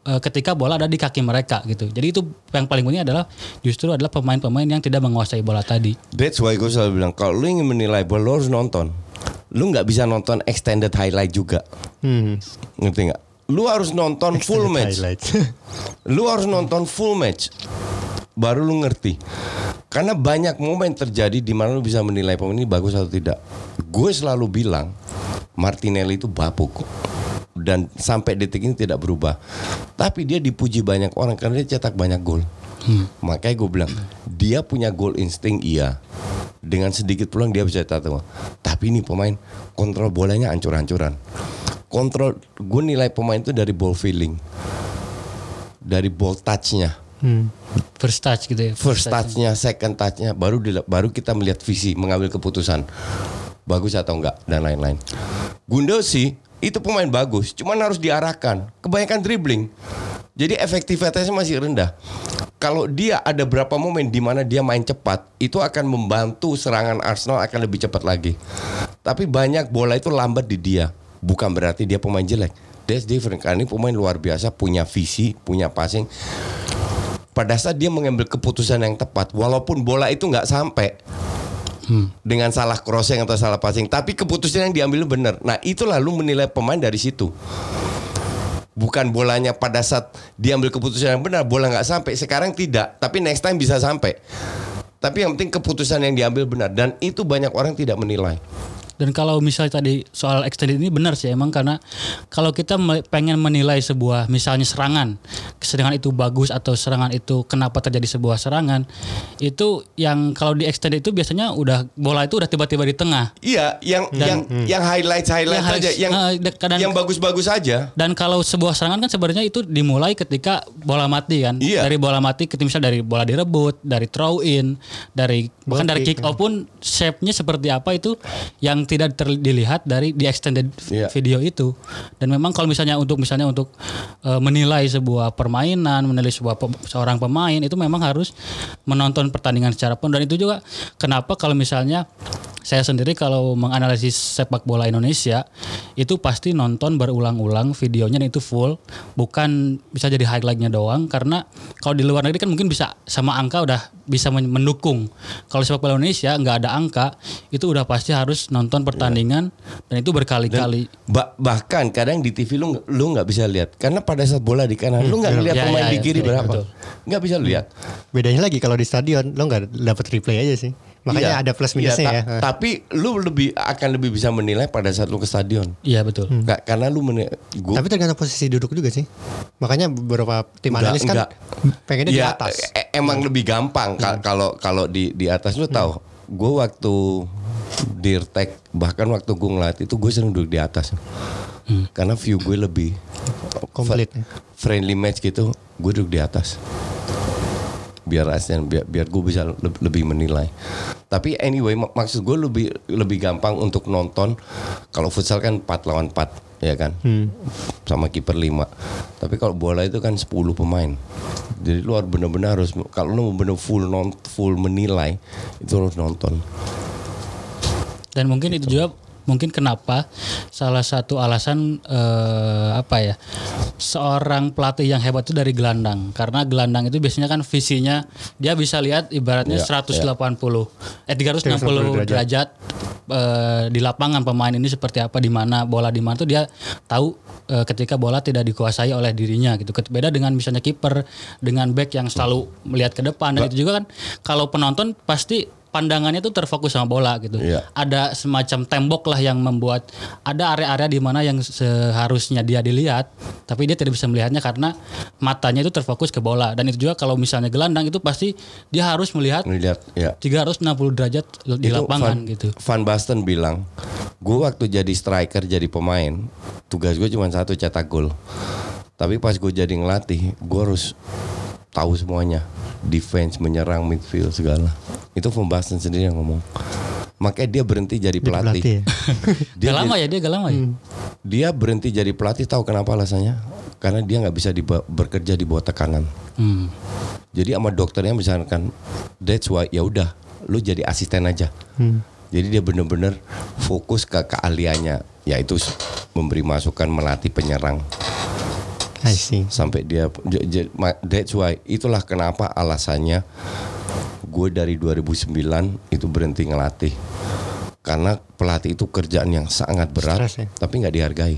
eh, ketika bola ada di kaki mereka gitu. Jadi itu yang paling penting adalah justru adalah pemain-pemain yang tidak menguasai bola tadi. That's why gue selalu bilang kalau lu ingin menilai bola lu harus nonton. Lu nggak bisa nonton extended highlight juga. Hmm. Ngerti nggak? Lu harus nonton full match. Lu harus nonton full match. Baru lu ngerti. Karena banyak momen terjadi di mana lu bisa menilai pemain ini bagus atau tidak. Gue selalu bilang Martinelli itu bapuk dan sampai detik ini tidak berubah. Tapi dia dipuji banyak orang karena dia cetak banyak gol. Makanya gue bilang dia punya gol insting iya. Dengan sedikit peluang dia bisa cetak. Tapi ini pemain kontrol bolanya ancur-ancuran. Kontrol gue nilai pemain itu dari ball feeling, dari ball touchnya Hmm. First touch gitu ya. first touch-nya, second touch-nya, baru dila- baru kita melihat visi, mengambil keputusan bagus atau enggak dan lain-lain. Gundosi itu pemain bagus, cuman harus diarahkan. Kebanyakan dribbling. Jadi efektivitasnya masih rendah. Kalau dia ada berapa momen di mana dia main cepat, itu akan membantu serangan Arsenal akan lebih cepat lagi. Tapi banyak bola itu lambat di dia. Bukan berarti dia pemain jelek. That's different. Karena ini pemain luar biasa, punya visi, punya passing. Pada saat dia mengambil keputusan yang tepat walaupun bola itu nggak sampai dengan salah crossing atau salah passing tapi keputusan yang diambil benar. Nah itu lalu menilai pemain dari situ. Bukan bolanya pada saat diambil keputusan yang benar bola nggak sampai. Sekarang tidak tapi next time bisa sampai. Tapi yang penting keputusan yang diambil benar. Dan itu banyak orang tidak menilai Dan kalau misalnya tadi soal extended ini benar sih emang karena kalau kita pengen menilai sebuah misalnya serangan, serangan itu bagus atau serangan itu kenapa terjadi sebuah serangan, itu yang kalau di extended itu biasanya udah bola itu udah tiba-tiba di tengah. iya yang yang yang highlight highlight Yang aja yang kadang- yang bagus-bagus aja Dan kalau sebuah serangan kan sebenarnya itu dimulai ketika bola mati kan. Iya. Dari bola mati ketika misalnya dari bola direbut, dari throw in, dari bahkan dari kick, kick off pun shape-nya seperti apa itu yang tidak ter- dilihat dari di extended Iya. video itu. Dan memang kalau misalnya untuk misalnya untuk eh, menilai sebuah permainan, menilai sebuah pe- seorang pemain itu memang harus menonton pertandingan secara penuh dan itu juga kenapa kalau misalnya saya sendiri kalau menganalisis sepak bola Indonesia itu pasti nonton berulang-ulang videonya dan itu full bukan bisa jadi highlightnya doang karena kalau di luar negeri kan mungkin bisa sama angka udah bisa men- mendukung kalau sepak bola Indonesia nggak ada angka itu udah pasti harus nonton pertandingan dan itu berkali-kali. Ba- bahkan kadang di TV lu lu nggak bisa lihat. Karena pada saat bola di kanan lu nggak lihat Ya, pemain ya, di ya, kiri betul, berapa. nggak bisa lihat. Bedanya lagi kalau di stadion lo nggak dapat replay aja sih. Makanya Iya. ada plus Iya, minusnya ta- ya. tapi lu lebih akan lebih bisa menilai pada saat lu ke stadion. Iya betul. Nggak- karena lu meni- gua Tapi tergantung posisi duduk juga sih. Makanya beberapa tim Enggak, analis kan enggak. pengennya di Ya, atas. e- emang lebih gampang ka- kalau kalau di di atas lu tahu. Gue waktu dirtek. Bahkan waktu gue ngelatih itu gue sering duduk di atas. Karena view gue lebih Komplit. fa- friendly match gitu gue duduk di atas. Biar asisten biar, biar gue bisa le- lebih menilai. Tapi anyway mak- maksud gue lebih lebih gampang untuk nonton kalau futsal kan 4 lawan 4 ya kan? Sama kiper 5 tapi kalau bola itu kan 10 pemain. Jadi lu harus benar-benar harus kalau lu benar full non full menilai itu harus nonton dan mungkin itu juga mungkin kenapa salah satu alasan eh, apa ya seorang pelatih yang hebat itu dari gelandang. Karena gelandang itu biasanya kan visinya dia bisa lihat ibaratnya Ya, 180 eh 360 derajat, eh, di lapangan pemain ini seperti apa di mana bola di mana tuh dia tahu eh, ketika bola tidak dikuasai oleh dirinya gitu. Beda dengan misalnya kiper dengan back yang selalu melihat ke depan dan itu juga kan kalau penonton pasti pandangannya tuh terfokus sama bola gitu. Iya. Ada semacam tembok lah yang membuat ada area-area di mana yang seharusnya dia dilihat tapi dia tidak bisa melihatnya karena matanya itu terfokus ke bola dan itu juga kalau misalnya gelandang itu pasti dia harus melihat Melihat ya. 360 derajat di Itu lapangan Van, gitu. Van Basten bilang, gue waktu jadi striker jadi pemain, tugas gue cuma satu cetak gol. Tapi pas gue jadi ngelatih, gue harus tahu semuanya, defense, menyerang, midfield segala. Itu Basten sendiri yang ngomong. Makanya dia berhenti jadi Jadi pelatih. pelatih ya. Dia, gak lama ya dia gak lama ya. dia berhenti jadi pelatih tahu kenapa alasannya? Karena dia nggak bisa bekerja di bawah tekanan. Hmm. Jadi sama dokternya misalkan that's why ya udah lu jadi asisten aja. Jadi dia bener-bener fokus ke keahliannya yaitu memberi masukan melatih penyerang I see. sampai dia j- j- ma- that's why itulah kenapa alasannya gue dari 2009 itu berhenti ngelatih karena pelatih itu kerjaan yang sangat berat Stres ya? tapi nggak dihargai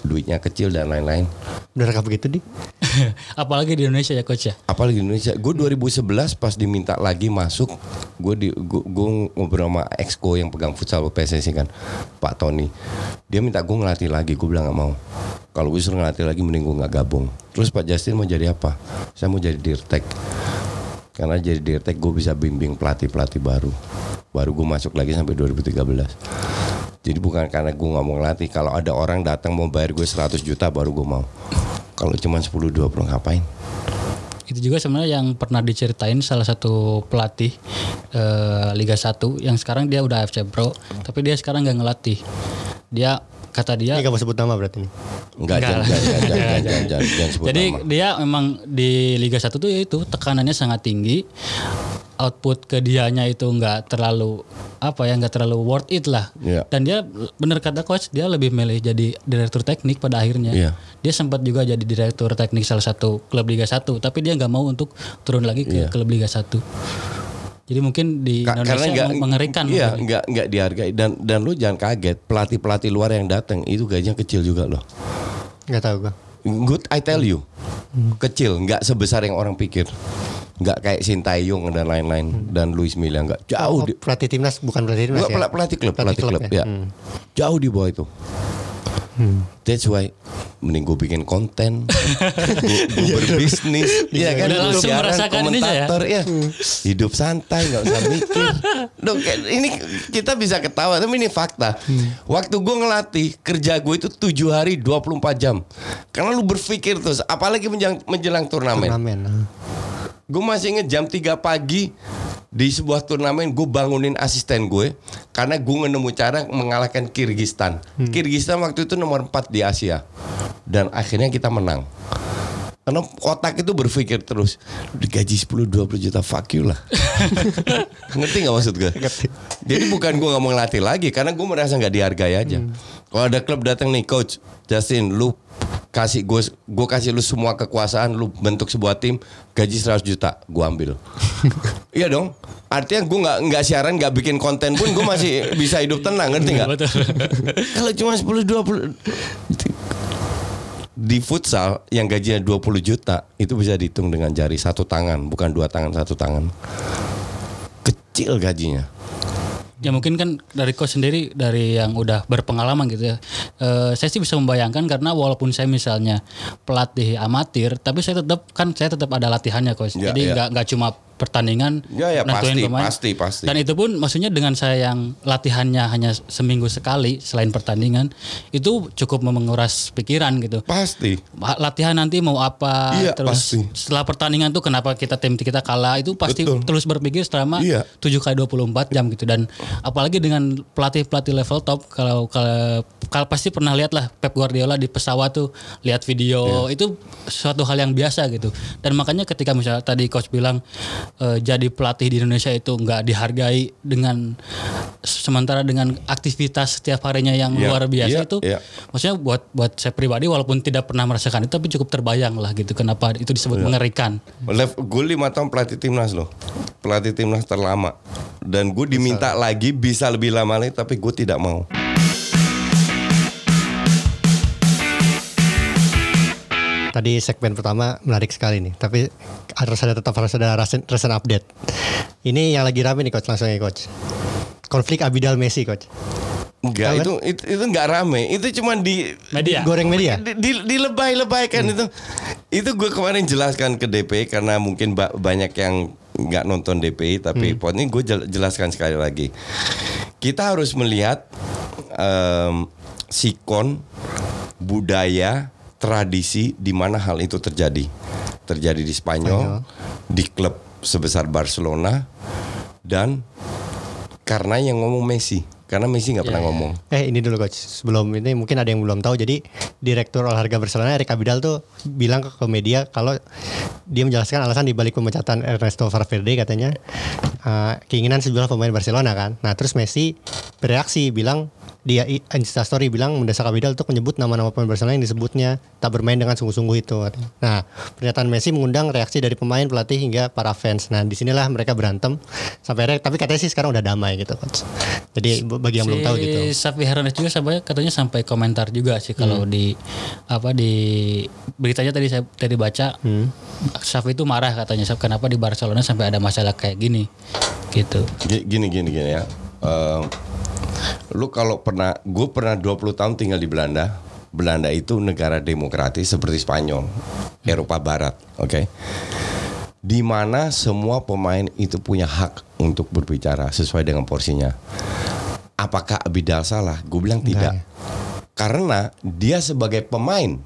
duitnya kecil dan lain-lain rekap begitu di? Apalagi di Indonesia ya coach ya. apalagi di Indonesia. Gue 2011 pas diminta lagi masuk gue di gue, gue ngobrol sama exco yang pegang futsal PSSI kan Pak Tony. Dia minta gue ngelatih lagi gue bilang nggak mau. Kalau gue suruh ngelatih lagi mending gue nggak gabung. Terus Pak Justin mau jadi apa? Saya mau jadi dirtek. Karena jadi dirtek gue bisa bimbing pelatih pelatih baru. Baru gue masuk lagi sampai 2013 jadi bukan karena gue nggak mau ngelatih kalau ada orang datang mau bayar gue 100 juta baru gue mau kalau cuma 10-20 ngapain Itu juga sebenarnya yang pernah diceritain salah satu pelatih eh, Liga 1 yang sekarang dia udah FC Pro, tapi dia sekarang nggak ngelatih. Dia kata dia Ini gak mau sebut nama berarti nih. Enggak, jangan, jangan, jangan, jangan, jangan sebut Jadi nama. dia memang di Liga 1 tuh ya itu tekanannya sangat tinggi. Output ke dianya itu nggak terlalu apa ya nggak terlalu worth it lah. Iya. Dan dia bener kata coach dia lebih milih jadi direktur teknik pada akhirnya. Iya. Dia sempat juga jadi direktur teknik salah satu klub Liga 1 tapi dia nggak mau untuk turun lagi ke Iya. klub Liga 1. Jadi mungkin di Ka- Indonesia mengerikan. Iya, mungkin. enggak enggak dihargai dan dan lu jangan kaget, pelatih-pelatih luar yang datang itu gajinya kecil juga loh. Gak tahu gua. Good, I tell you. Kecil, enggak sebesar yang orang pikir. Enggak kayak Sintayong dan lain-lain dan Luis Milla enggak. Jauh Oh, di pelatih timnas bukan pelatih timnas Enggak, ya? pela- pelatih klub, pelatih, klub, ya? ya. Hmm. Jauh di bawah itu. That's why mending gue bikin konten, gue berbisnis, ya kan Udah Gua langsung siaran, merasakan ininya ya? komentator ya, hidup santai nggak usah mikir. Dong, kayak ini kita bisa ketawa, tapi ini fakta. Waktu gue ngelatih kerja gue itu 7 hari 24 jam, karena lu berpikir terus, apalagi menjelang, menjelang turnamen. Turnamen. nah. Gue masih inget jam 3 pagi di sebuah turnamen gue bangunin asisten gue karena gue nemu cara mengalahkan Kirgistan. Kirgistan waktu itu nomor 4 di Asia dan akhirnya kita menang. Karena otak itu berpikir terus digaji 10-20 juta fuck you lah. Ngerti gak maksud gue? Jadi bukan gue gak mau ngelatih lagi karena gue merasa gak dihargai aja. Kalau ada klub datang nih coach Justin lu kasih gue gue kasih lu semua kekuasaan lu bentuk sebuah tim gaji 100 juta gue ambil iya dong artinya gue nggak nggak siaran nggak bikin konten pun gue masih bisa hidup tenang ngerti nggak kalau cuma 10 20 di futsal yang gajinya 20 juta itu bisa dihitung dengan jari satu tangan bukan dua tangan satu tangan kecil gajinya Ya mungkin kan dari coach sendiri dari yang udah berpengalaman gitu ya. Eh, saya sih bisa membayangkan karena walaupun saya misalnya pelatih amatir, tapi saya tetap kan saya tetap ada latihannya coach. Ya, Jadi ya. nggak nggak cuma pertandingan Ya, ya, pasti, pemain. pasti, pasti. Dan itu pun maksudnya dengan saya yang latihannya hanya seminggu sekali selain pertandingan, itu cukup menguras pikiran gitu. pasti latihan nanti mau apa Iya, terus pasti. setelah pertandingan tuh kenapa kita tim kita kalah itu pasti Betul. terus berpikir selama Iya. 7 kali 24 jam gitu dan apalagi dengan pelatih-pelatih level top kalau kalau kalau pasti pernah lihat lah Pep Guardiola di pesawat tuh lihat video Iya. itu suatu hal yang biasa gitu dan makanya ketika misalnya tadi coach bilang eh, jadi pelatih di Indonesia itu nggak dihargai dengan sementara dengan aktivitas setiap harinya yang Iya, luar biasa iya, itu iya. maksudnya buat buat saya pribadi walaupun tidak pernah merasakan itu tapi cukup terbayang lah gitu kenapa itu disebut Iya. mengerikan Lev, gue lima tahun pelatih timnas loh, pelatih timnas terlama. Dan gue diminta lagi bisa lebih lama lagi, tapi gue tidak mau. Tadi segmen pertama menarik sekali nih, tapi harus ada tetap harus ada recent, recent update. Ini yang lagi rame nih coach langsung ya coach. Konflik Abidal Messi coach. Enggak, itu, itu itu enggak rame. Itu cuma di media Goreng media. di, di, dilebay-lebaykan itu. Itu gue kemarin jelaskan ke DPI karena mungkin ba- banyak yang nggak nonton DPI tapi pokoknya gue jel- jelaskan sekali lagi. Kita harus melihat em, sikon budaya tradisi di mana hal itu terjadi. Terjadi di Spanyol, di klub sebesar Barcelona dan karena yang ngomong Messi. Karena Messi nggak pernah ngomong. Eh ini dulu coach, sebelum ini mungkin ada yang belum tahu. Jadi direktur olahraga Barcelona Erik Abidal tuh bilang ke, ke media kalau dia menjelaskan alasan dibalik pemecatan Ernesto Valverde katanya eh, keinginan sejumlah pemain Barcelona kan. Nah terus Messi bereaksi bilang dia Instastory bilang mendesak Abidal untuk menyebut nama-nama pemain Barcelona yang disebutnya tak bermain dengan sungguh-sungguh itu. Nah pernyataan Messi mengundang reaksi dari pemain pelatih hingga para fans. Nah di sinilah mereka berantem sampai akhirnya tapi katanya sih sekarang udah damai gitu coach. Jadi bagi yang belum tahu gitu. Si Safi Hernandez juga sampai katanya sampai komentar juga sih kalau Hmm. di apa di beritanya tadi saya tadi baca Hmm. Safi itu marah katanya "Saf, kenapa di Barcelona sampai ada masalah kayak gini gitu. Gi- Gini gini gini ya. Eh, lu kalau pernah, gue pernah 20 tahun tinggal di Belanda. Belanda itu negara demokratis seperti Spanyol, Eropa Barat, oke. Di mana semua pemain itu punya hak untuk berbicara sesuai dengan porsinya. Apakah Abidal salah? Gue bilang tidak. Karena dia sebagai pemain,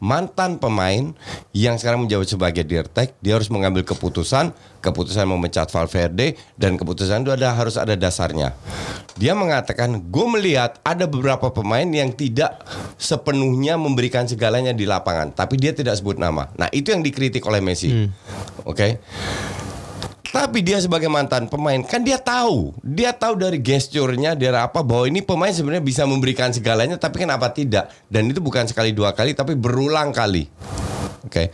mantan pemain yang sekarang menjawab sebagai dirtek, dia harus mengambil keputusan, keputusan memecat Valverde dan keputusan itu ada harus ada dasarnya. Dia mengatakan, gue melihat ada beberapa pemain yang tidak sepenuhnya memberikan segalanya di lapangan, tapi dia tidak sebut nama. Nah itu yang dikritik oleh Messi, oke? Tapi dia sebagai mantan pemain kan dia tahu, dia tahu dari gesturnya dia apa bahwa ini pemain sebenarnya bisa memberikan segalanya tapi kenapa tidak? Dan itu bukan sekali dua kali tapi berulang kali. Oke.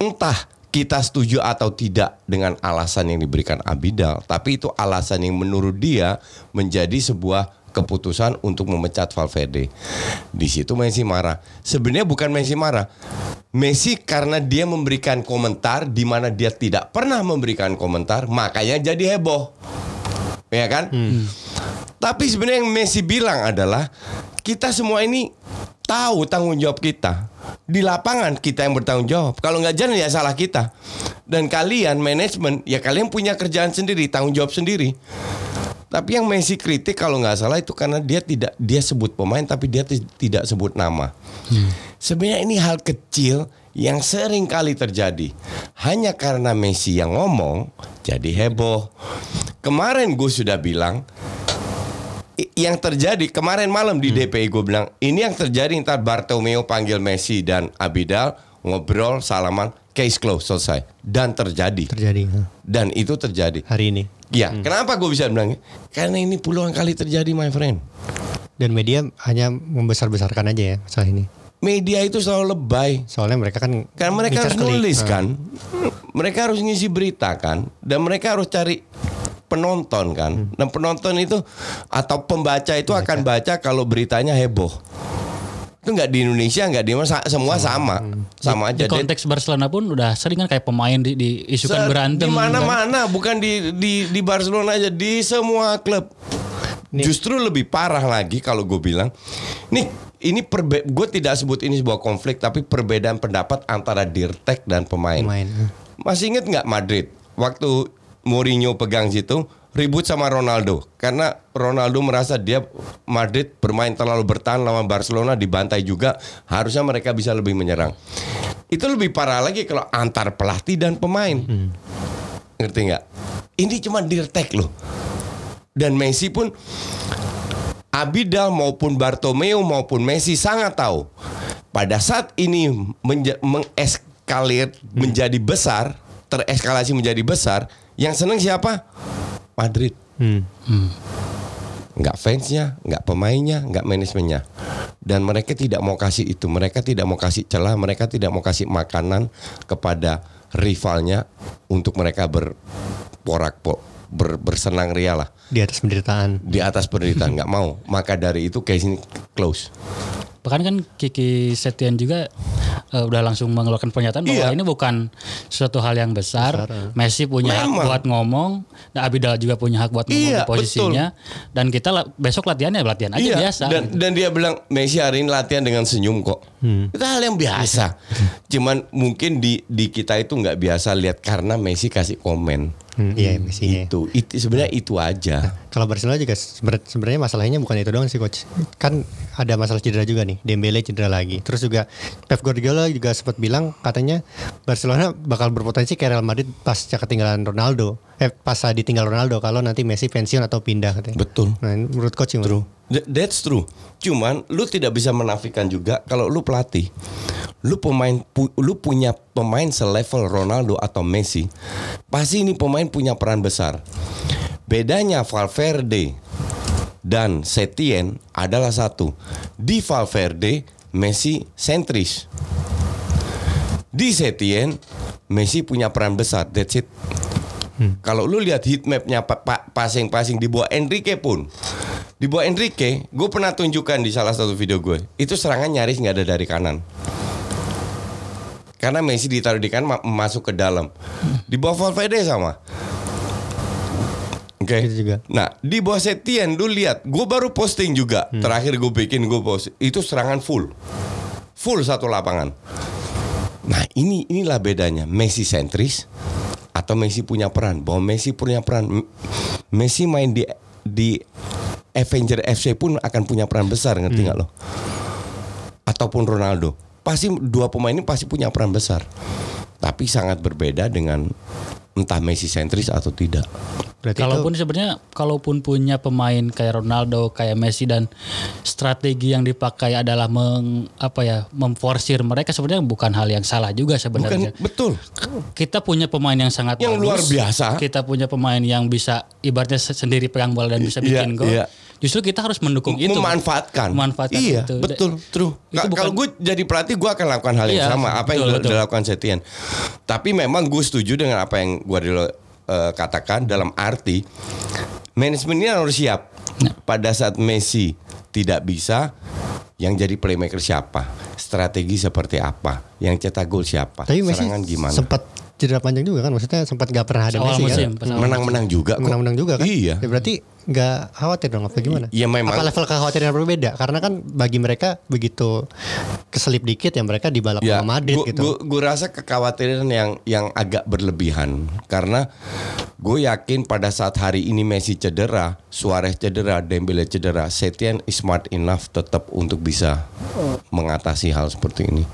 Entah kita setuju atau tidak dengan alasan yang diberikan Abidal, tapi itu alasan yang menurut dia menjadi sebuah keputusan untuk memecat Valverde. Di situ Messi marah. Sebenarnya bukan Messi marah. Messi karena dia memberikan komentar di mana dia tidak pernah memberikan komentar, makanya jadi heboh. Ya kan? Tapi sebenarnya yang Messi bilang adalah kita semua ini tahu tanggung jawab kita. Di lapangan kita yang bertanggung jawab. Kalau nggak jalan ya salah kita. Dan kalian manajemen ya kalian punya kerjaan sendiri, tanggung jawab sendiri. Tapi yang Messi kritik kalau nggak salah itu karena dia tidak dia sebut pemain tapi dia ti- tidak sebut nama. Sebenarnya ini hal kecil yang sering kali terjadi. Hanya karena Messi yang ngomong jadi heboh. Kemarin gue sudah bilang yang terjadi kemarin malam di DPI gue bilang ini yang terjadi ntar Bartomeu panggil Messi dan Abidal ngobrol salaman case close selesai dan terjadi terjadi dan itu terjadi hari ini Ya, kenapa gue bisa bilang? Karena ini puluhan kali terjadi, my friend. dan media hanya membesar-besarkan aja ya soal ini Media itu selalu lebay. soalnya mereka kan Karena mereka harus klik. nulis Nah, kan, mereka harus ngisi berita kan, dan mereka harus cari penonton kan. Dan penonton itu atau pembaca itu akan baca kalau beritanya heboh. Itu nggak di Indonesia, nggak di mana semua sama, sama Di aja. Dan- konteks Barcelona pun udah sering kan kayak pemain di, diisukan Se- berantem. Di kan. mana-mana, bukan di di di Barcelona aja, di semua klub. Justru lebih parah lagi kalau gue bilang, nih ini perbe gue tidak sebut ini sebuah konflik, tapi perbedaan pendapat antara dirtek dan pemain. Pemain. Masih inget nggak Madrid waktu Mourinho pegang situ ribut sama Ronaldo. Karena Ronaldo merasa dia Madrid bermain terlalu bertahan lawan Barcelona dibantai juga harusnya mereka bisa lebih menyerang. Itu lebih parah lagi kalau antar pelatih dan pemain. Ngerti nggak? Ini cuma dirtek loh. Dan Messi pun Abidal maupun Bartomeu maupun Messi sangat tahu pada saat ini mengeskalir menjadi besar tereskalasi menjadi besar, yang seneng siapa? Madrid. Hmm. nggak fansnya, nggak pemainnya, nggak manajemennya. Dan mereka tidak mau kasih itu, mereka tidak mau kasih celah, mereka tidak mau kasih makanan kepada rivalnya untuk mereka berporak po- ber, bersenang ria lah Di atas penderitaan. di atas penderitaan nggak mau. Maka dari itu case ini close. Bahkan kan Kiki Setian juga eh, udah langsung mengeluarkan pernyataan bahwa Iya. ini bukan suatu hal yang besar. Messi punya hak Memang. buat ngomong, dan Abidal juga punya hak buat ngomong Iya, di posisinya. Dan kita la- besok latihannya latihan aja biasa. Dan, gitu. dan dia bilang Messi hari ini latihan dengan senyum kok. Itu hal yang biasa. Cuman mungkin di di kita itu nggak biasa lihat karena Messi kasih komen. Hmm, iya Messi Itu, itu sebenarnya itu aja. Kalau Barcelona juga sebenarnya masalahnya bukan itu doang sih coach. Kan ada masalah cedera juga nih. Dembele cedera lagi. Terus juga Pep Guardiola juga sempat bilang katanya Barcelona bakal berpotensi kayak Real Madrid pasca ketinggalan Ronaldo. Eh pas ditinggal Ronaldo kalau nanti Messi pensiun atau pindah katanya. Betul. Nah, ini menurut coach gimana? Th- That's true. Cuman lu tidak bisa menafikan juga kalau lu pelatih, lu pemain pu- lu punya pemain selevel Ronaldo atau Messi, pasti ini pemain punya peran besar. Bedanya Valverde dan Setien adalah satu. Di Valverde Messi sentris. Di Setien Messi punya peran besar. That's it. Kalau lu lihat heat mapnya pa- pa- passing-passing di bawah Enrique pun di bawah Enrique, gue pernah tunjukkan di salah satu video gue. Itu serangan nyaris nggak ada dari kanan. Karena Messi ditaruh di kanan ma- masuk ke dalam. Di bawah Valverde sama. Oke. Itu juga. Nah di bawah Setien lu lihat, gue baru posting juga. Terakhir gue bikin gue post. Itu serangan full, full satu lapangan. Nah ini inilah bedanya Messi sentris atau Messi punya peran. Bahwa Messi punya peran. Messi main di di Avenger FC pun akan punya peran besar ngerti nggak lo? Ataupun Ronaldo. Pasti dua pemain ini pasti punya peran besar. Tapi sangat berbeda dengan entah Messi sentris atau tidak. Berarti Kalaupun sebenarnya kalaupun punya pemain kayak Ronaldo, kayak Messi dan strategi yang dipakai adalah meng, apa ya, memforsir mereka sebenarnya bukan hal yang salah juga sebenarnya. Bukan betul. Kita punya pemain yang sangat Yang bagus. luar biasa. Kita punya pemain yang bisa ibaratnya se- sendiri pegang bola dan bisa bikin gol. iya. Justru kita harus mendukung itu. memanfaatkan. Memanfaatkan iya, itu. betul, true. Itu Ka- bukan- Kalau gue jadi pelatih, gue akan lakukan hal yang Iya, sama. Apa yang betul, dil- betul. dilakukan Setien. Tapi memang gue setuju dengan apa yang gue katakan dalam arti manajemen ini harus siap. Nah. Pada saat Messi tidak bisa, yang jadi playmaker siapa? Strategi seperti apa? Yang cetak gol siapa? tapi Messi Serangan gimana? sempat cedera panjang juga kan? Maksudnya sempat nggak pernah ada Messi musim, kan pas awal Menang-menang juga kok. menang-menang juga kan? Iya. Ya, berarti nggak khawatir dong apa gimana? Ya, memang. apa level kekhawatiran yang berbeda karena kan bagi mereka begitu keselip dikit ya mereka dibalap Ya, sama Madrid gua, gitu. gua- gua rasa kekhawatiran yang yang agak berlebihan. Karena gue yakin pada saat hari ini Messi cedera, Suarez cedera, Dembele cedera, Setien is smart enough tetap untuk bisa mengatasi hal seperti ini.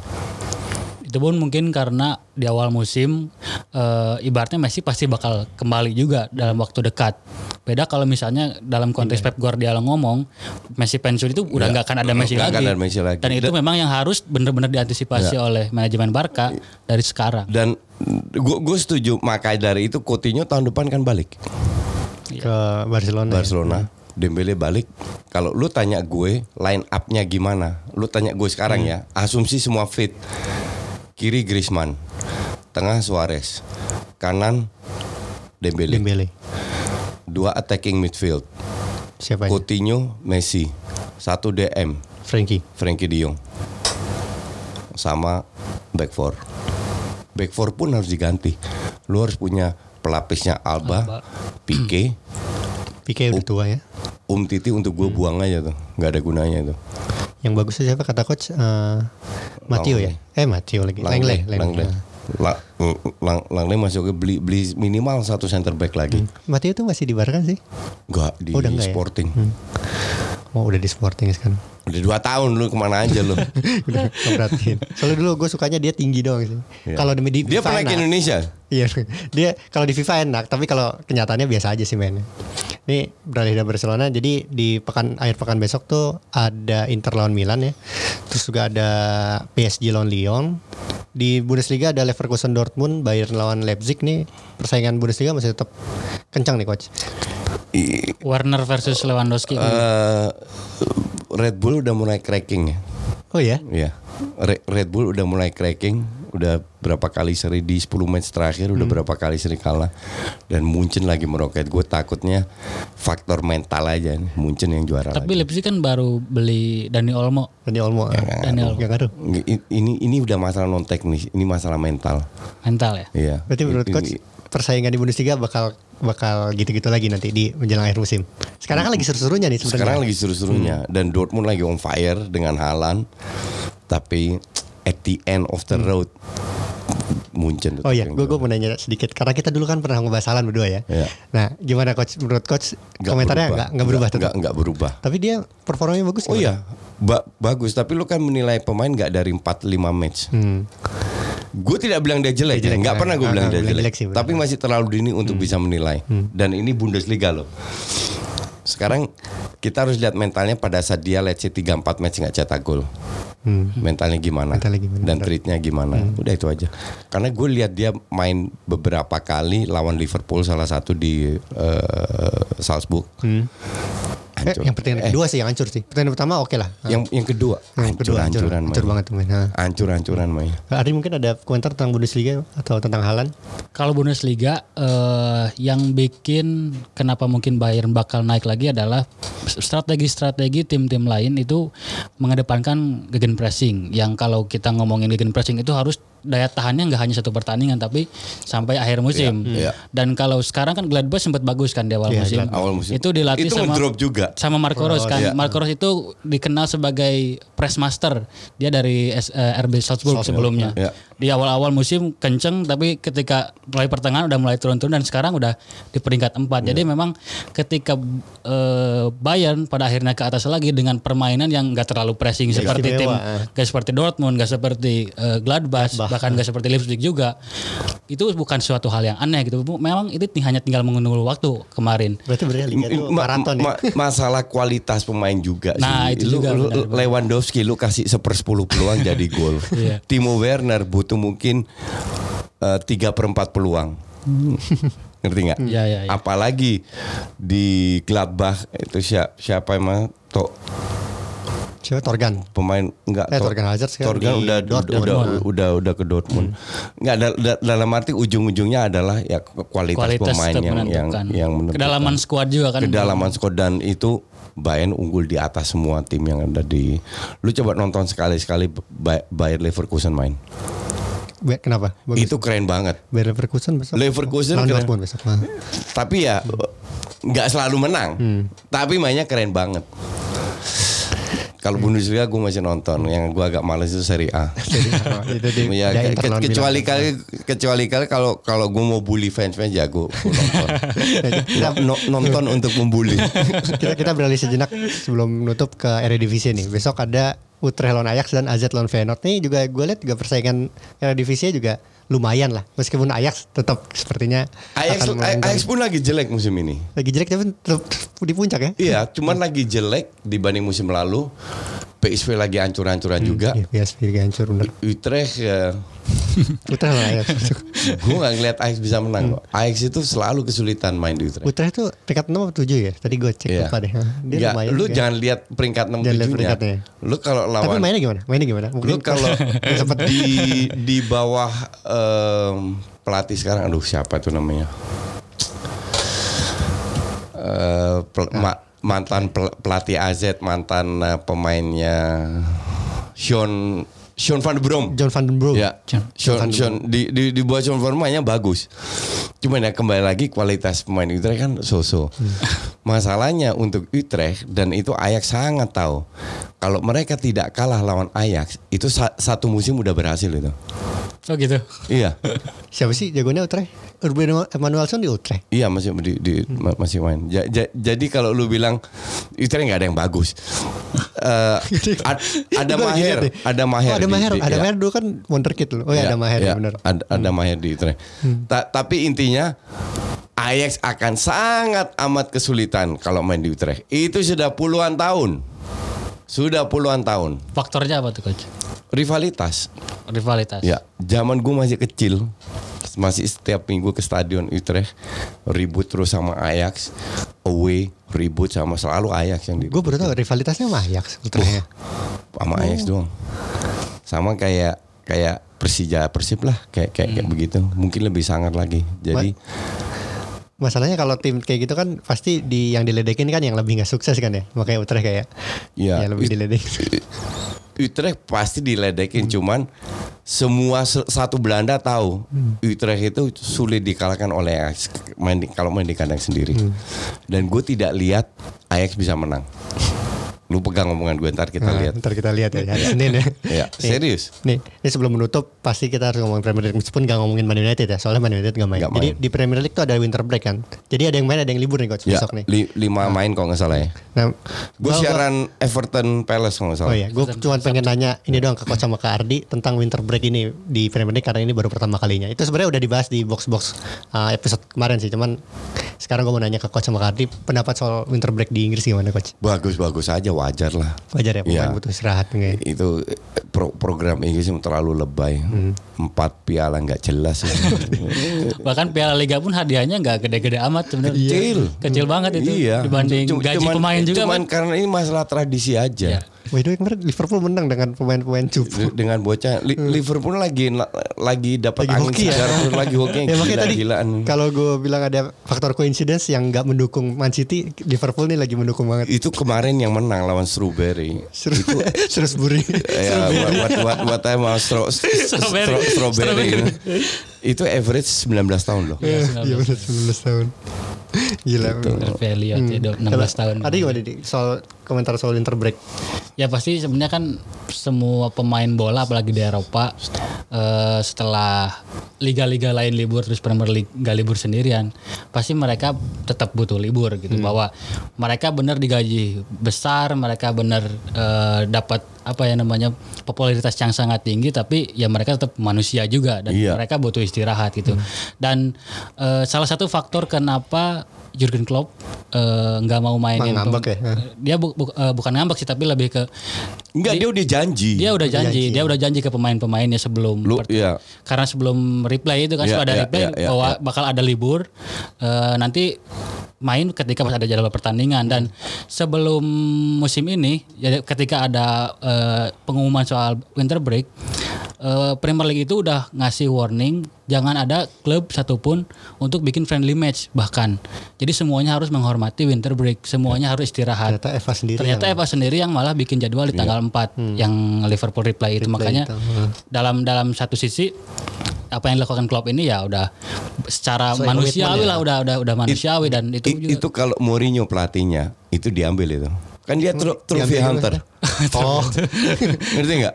Itu pun mungkin karena di awal musim eh, ibaratnya Messi pasti bakal kembali juga dalam waktu dekat. Beda kalau misalnya dalam konteks Pep Guardiola ngomong Messi pensiun itu udah Nggak, nggak akan ada Messi lagi. ada Messi lagi. Dan itu Dan- memang yang harus benar-benar diantisipasi oleh manajemen Barca dari sekarang. Dan gue setuju makanya dari itu Coutinho tahun depan kan balik ke Barcelona ya. Barcelona. Dembele balik. Kalau lu tanya gue line up-nya gimana? Lu tanya gue sekarang Hmm. ya. Asumsi semua fit. Kiri Griezmann, tengah Suarez, kanan Dembele. Dembele Dua attacking midfield. siapa aja Coutinho, Messi. Satu DM, Frankie Frankie De Jong. Sama back four. Back four pun harus diganti. Lu harus punya pelapisnya Alba, Alba. Pique, Pique udah tua ya Um Titi untuk gue buang aja tuh, nggak ada gunanya tuh. Yang bagus tuh siapa? Kata coach Eh, Matteo ya? Eh Matteo lagi. Langley Langley. La- Lang- Langley masuk ke beli beli minimal satu center back lagi. Matteo tuh masih di Barca sih? Enggak di Oh, udah nggak ya? Sporting. Oh udah di Sporting sekarang Udah dua tahun lu ke mana aja lu. udah perhatiin soalnya dulu gue sukanya dia tinggi doang sih Iya. kalau di Dia FIFA pernah ke. Indonesia. Iya, dia kalau di FIFA enak, tapi kalau kenyataannya biasa aja sih mainnya. Ini beralih dari Barcelona, jadi di pekan akhir pekan besok tuh ada Inter lawan Milan ya. Terus juga ada PSG lawan Lyon di Bundesliga ada Leverkusen Dortmund, Bayern lawan Leipzig nih persaingan Bundesliga masih tetap kencang nih coach. Warner versus Lewandowski. eh, Red Bull udah mulai cracking ya. Oh ya? Iya. Re- Red Bull udah mulai cracking, udah berapa kali seri di 10 match terakhir udah berapa kali seri kalah dan Munchen lagi meroket. Gue takutnya faktor mental aja nih, Munchen yang juara Tapi lagi. Leipzig kan baru beli Dani Olmo. Dani Olmo. Dani Olmo. Yang ngaruh. I- Ini ini udah masalah non teknis, ini masalah mental. Mental ya. Iya. Berarti menurut coach persaingan di Bundesliga bakal bakal gitu-gitu lagi nanti di menjelang akhir musim. Sekarang kan lagi seru-serunya nih sebenarnya. Sekarang lagi seru-serunya dan Dortmund lagi on fire dengan Haaland. Tapi at the end of the road Munchen. Oh iya, gue gue mau nanya sedikit karena kita dulu kan pernah ngebahas Haaland berdua ya. Iya. Nah, gimana coach menurut coach Nggak komentarnya nggak nggak berubah tuh. Nggak berubah. Tapi dia performanya bagus. Oh iya, ba- bagus. Tapi lu kan menilai pemain nggak dari 4-5 match. Hmm. Gue tidak bilang dia jelek, Dia jelek, nggak nah, pernah gue nggak- bilang dia jelek. jelek sih, tapi masih terlalu dini untuk bisa menilai. Dan ini Bundesliga loh. Sekarang kita harus lihat mentalnya pada saat dia let's say 3-4 match nggak cetak gol. Hmm. Mentalnya gimana? Mentalnya gimana, Dan treatnya gimana? Udah itu aja. Karena gue lihat dia main beberapa kali lawan Liverpool salah satu di eh, Salzburg. Hmm. Eh, Hancur. yang pertandingan Eh, kedua sih yang hancur sih. Pertandingan pertama oke lah. yang yang kedua Yang kedua hancur, hancur-hancuran hancur main. banget tuh main. Nah. Hancur-hancuran main. Ari mungkin ada komentar tentang Bundesliga atau tentang Haaland? Kalau Bundesliga eh, yang bikin kenapa mungkin Bayern bakal naik lagi adalah strategi-strategi tim-tim lain itu mengedepankan gegen pressing. Yang kalau kita ngomongin gegen pressing itu harus daya tahannya nggak hanya satu pertandingan tapi sampai akhir musim. Iya, iya. Dan kalau sekarang kan Gladbach sempat bagus kan di awal Iya, musim. Awal musim. Itu dilatih Itu sama juga. sama Marco Rose kan. iya. Marco Rose itu dikenal sebagai press master. Dia dari S- eh, RB Salzburg sebelumnya. Iya. Di awal-awal musim kenceng tapi ketika mulai pertengahan udah mulai turun-turun dan sekarang udah di peringkat 4. Jadi Iya. memang ketika eh, Bayern pada akhirnya ke atas lagi dengan permainan yang enggak terlalu pressing seperti tim istimewa, eh. seperti Dortmund, gak seperti eh, Gladbach, bahkan gak seperti Leipzig juga. Itu bukan suatu hal yang aneh gitu. Memang itu hanya tinggal menunggu waktu kemarin. Berarti benar liga itu Ma- maraton ya. ma- masalah kualitas pemain juga Nah, sih. itu Lu- juga lu- benar, benar. Lewandowski lu kasih seper 10 peluang jadi gol. Iya. Timo Werner butuh mungkin eh, tiga per 4 peluang. Ngerti nggak? Iya, iya, iya. Apalagi di Gladbach itu siapa siapa emang to, Siapa Torgan? pemain enggak Eh, To- Torgan Hazard sekarang Torgan di udah, Dortmund. udah udah udah ke Dortmund. Enggak da- da- dalam arti ujung-ujungnya adalah ya kualitas, Kualitas pemain yang yang menentukan. yang menentukan. Kedalaman skuad juga kan. kedalaman squad dan itu Bayern unggul di atas semua tim yang ada di lu coba nonton sekali-sekali Bay- Bayern Leverkusen main. Kenapa? Bagus. Itu keren banget. Bayern Leverkusen besok. Leverkusen Lawan. Dortmund besok. Nah. Tapi ya nggak selalu menang. Tapi mainnya keren banget. Kalau Bundesliga gue masih nonton. Yang gue agak males itu Serie A. Oh, itu di, Ya, ke- kecuali kali kecuali kali kalau kalau gue mau bully fans fans ya gue nonton. No- nonton untuk membuli. kita kita beralih sejenak sebelum nutup ke Eredivisie nih. Besok ada Utrecht lawan Ajax dan AZ lawan Feyenoord nih juga gue lihat juga persaingan Eredivisie juga lumayan lah. Meskipun Ajax tetap sepertinya Ajax. Ajax pun lagi jelek musim ini. lagi jelek tapi tetap di puncak ya. Iya, cuman lagi jelek dibanding musim lalu. PSV lagi hancur-hancuran juga. Iya, PSV lagi hancur bener. Utrecht ya, Utrecht lawan Ajax. gue nggak ngeliat Ajax bisa menang kok. Ajax itu selalu kesulitan main di Utrecht. Utrecht tuh peringkat 6 atau 7 ya? Tadi gue cek Iya. lupa deh. Dia Ya, lumayan lu juga. jangan lihat peringkat 6 Jangan lihat 7 peringkatnya. Lu kalau Tapi lawan mainnya gimana? Mainnya gimana? lu kalau di di bawah em, pelatih sekarang aduh siapa tuh namanya? Eh, pel- ma- mantan pel- pelatih AZ, mantan eh, pemainnya Sean Sean van der Brom. John van den Broek. Ya, Sean, Sean, di, di, di bawah Sean Van mainnya bagus. Cuman ya kembali lagi kualitas pemain Utrecht kan so-so. Masalahnya untuk Utrecht dan itu Ajax sangat tahu. Kalau mereka tidak kalah lawan Ajax, itu sa- satu musim udah berhasil itu. Oh gitu. Iya. Siapa sih jagonya Utrecht? Urban Emanuelson di Utrecht. Iya masih di, di- ma- masih main. Ja- ja- jadi kalau lu bilang Utrecht nggak ada yang bagus. Eh, ad- ada Maher, ada Maher. Oh, ada di- Maher. di- ada ya. Maher dulu kan wonderkid loh. Oh ya, ada Maher ya, benar. Ada, ada Maher di Utrecht. Ta- tapi intinya Ajax akan sangat amat kesulitan kalau main di Utrecht. Itu sudah puluhan tahun. Sudah puluhan tahun. Faktornya apa tuh coach? Rivalitas. rivalitas. Ya, zaman gue masih kecil, masih setiap minggu ke stadion Utrecht ribut terus sama Ajax, away ribut sama selalu Ajax yang di Gue baru rivalitasnya sama Ajax sebetulnya. sama Ajax doang. Sama kayak kayak Persija Persib lah, kayak kayak, kayak begitu. Mungkin lebih sangat lagi. Jadi Masalahnya kalau tim kayak gitu kan pasti di yang diledekin kan yang lebih nggak sukses kan ya. Makanya Utrecht kayak ya ya lebih diledekin. Utrecht pasti diledekin, cuman semua se- satu Belanda tahu Utrecht itu sulit dikalahkan oleh Ajax main di- kalau main di kandang sendiri. Dan gue tidak lihat Ajax bisa menang. Lu pegang omongan gue ntar kita Nah, lihat. Ntar kita lihat ya hari Senin ya. Ya, serius. Nih, ini sebelum menutup pasti kita harus ngomongin Premier League meskipun gak ngomongin Man United ya, soalnya Man United gak main. Nggak Jadi main. di Premier League tuh ada winter break kan. Jadi ada yang main ada yang libur nih coach Ya, besok nih. li- lima main kalau nggak salah ya. Nah, Gue gua- siaran Everton Palace kalau nggak Oh salah. iya, gue cuma pengen nanya ini doang ke coach sama ke Ardi tentang winter break ini di Premier League karena ini baru pertama kalinya. Itu sebenarnya udah dibahas di box box uh, episode kemarin sih, cuman sekarang gue mau nanya ke coach sama ke Ardi pendapat soal winter break di Inggris gimana coach? Bagus-bagus aja wajar lah. Wajar ya pemain Iya. butuh istirahat enggak? Itu eh, pro- program Inggris yang terlalu lebay. Hmm. Empat piala nggak jelas. ya. Bahkan Piala Liga pun hadiahnya nggak gede-gede amat sebenarnya. Kecil. Kecil banget itu Iya. dibanding Cuma- gaji cuman- pemain juga. Cuman Pak. karena ini masalah tradisi aja. Ya. By the way kemarin Liverpool menang dengan pemain-pemain cupu. Dengan bocah Li- Liverpool lagi lagi dapat Hmm. Lagi angin hoki ya. segar terus lagi hoki yang Ya makanya tadi gila-gilaan. kalau gue bilang ada faktor coincidence yang nggak mendukung Man City, Liverpool nih lagi mendukung banget. Itu kemarin yang menang lawan Strawberry. Seru, Shrewsbury. ya what what what, what time stro, stro- Strawberry. strawberry. itu average 19 tahun loh. Iya benar 19 tahun. Gila. Elliott ya, Hmm. 16 tahun. Tadi gimana di soal komentar soal winter break? Ya pasti sebenarnya kan semua pemain bola apalagi di Eropa eh, setelah liga-liga lain libur terus Premier League gak libur sendirian pasti mereka tetap butuh libur gitu bahwa mereka benar digaji besar mereka benar eh, dapat apa ya namanya popularitas yang sangat tinggi tapi ya mereka tetap manusia juga dan Iya. mereka butuh istirahat gitu dan eh, salah satu faktor kenapa Jurgen Klopp eh, nggak mau mainin ngambek ya? dia bu- bu- eh, bukan ngambek sih tapi lebih ke Enggak, dia udah janji. dia udah janji, janji. dia udah janji ke pemain-pemainnya sebelum Lu iya. karena sebelum replay itu kan Iya, sudah ada iya, replay iya, iya, bahwa iya. bakal ada libur eh, nanti main ketika pas ada jadwal pertandingan dan sebelum musim ini ya ketika ada eh, pengumuman soal winter break eh, Premier League itu udah ngasih warning jangan ada klub satupun untuk bikin friendly match bahkan. Jadi semuanya harus menghormati winter break semuanya harus istirahat. Ternyata Eva sendiri Ternyata yang- Eva sendiri yang malah bikin jadwal di tanggal 4 yang Liverpool replay itu. Makanya itu, hmm. dalam dalam satu sisi apa yang dilakukan Klopp ini ya udah secara Sesuai manusiawi komitmen lah udah udah udah manusiawi dan itu I- juga. itu kalau Mourinho pelatihnya itu diambil itu. Kan dia tro- trophy Diambil hunter. Oh, Ngerti nggak?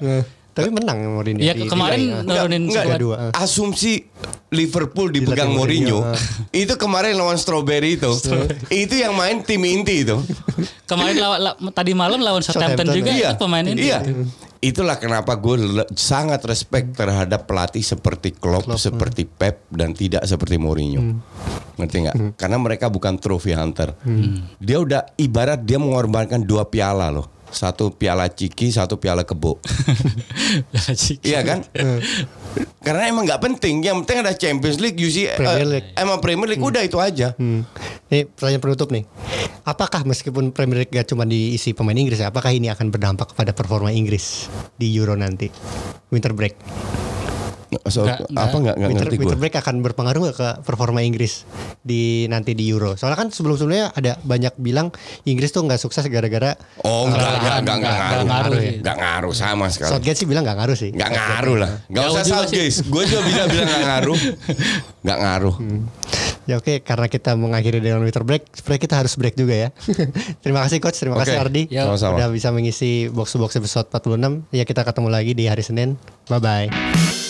Tapi menang Mourinho. ya di- di kemarin nurunin Enggak, dua. Asumsi Liverpool dipegang Mourinho, Mourinho. itu kemarin lawan Strawberry itu. itu yang main tim inti itu. kemarin lawan la- tadi malam lawan Southampton Southampton, juga iya. itu pemain ini Iya. Itulah kenapa gue sangat respect terhadap pelatih seperti Klopp, seperti Pep dan tidak seperti Mourinho. Ngerti nggak? Karena mereka bukan trophy hunter. Dia udah ibarat dia mengorbankan dua piala loh. Satu piala ciki, satu piala kebo. Iya kan? Karena emang nggak penting. Yang penting ada Champions League, UC, Premier eh, League. emang Premier League udah itu aja. Hmm. Ini pertanyaan penutup nih. Apakah meskipun Premier League gak cuma diisi pemain Inggris ya, apakah ini akan berdampak kepada performa Inggris di Euro nanti? Winter break. So, Nggak- apa nggak nggak Winter, ngerti gue? winter break akan berpengaruh nggak ke performa Inggris di nanti di Euro? Soalnya kan sebelum-sebelumnya ada banyak bilang Inggris tuh nggak sukses gara-gara Oh enggak, enggak, enggak, enggak, Nggak ngaruh. ngaruh Enggak sih. ngaruh sama sekali. Southgate sih bilang nggak ngaruh sih. Enggak ngaruh lah. Enggak Jauh usah juga Southgate. Gue juga bisa bilang enggak ngaruh. Enggak ngaruh. Ya oke, karena kita mengakhiri dengan winter break, sebenarnya kita harus break juga ya. terima kasih coach, terima kasih Oke. Ardi. Ya. Sama-sama. Udah bisa mengisi box to box episode 46. Ya kita ketemu lagi di hari Senin. Bye bye.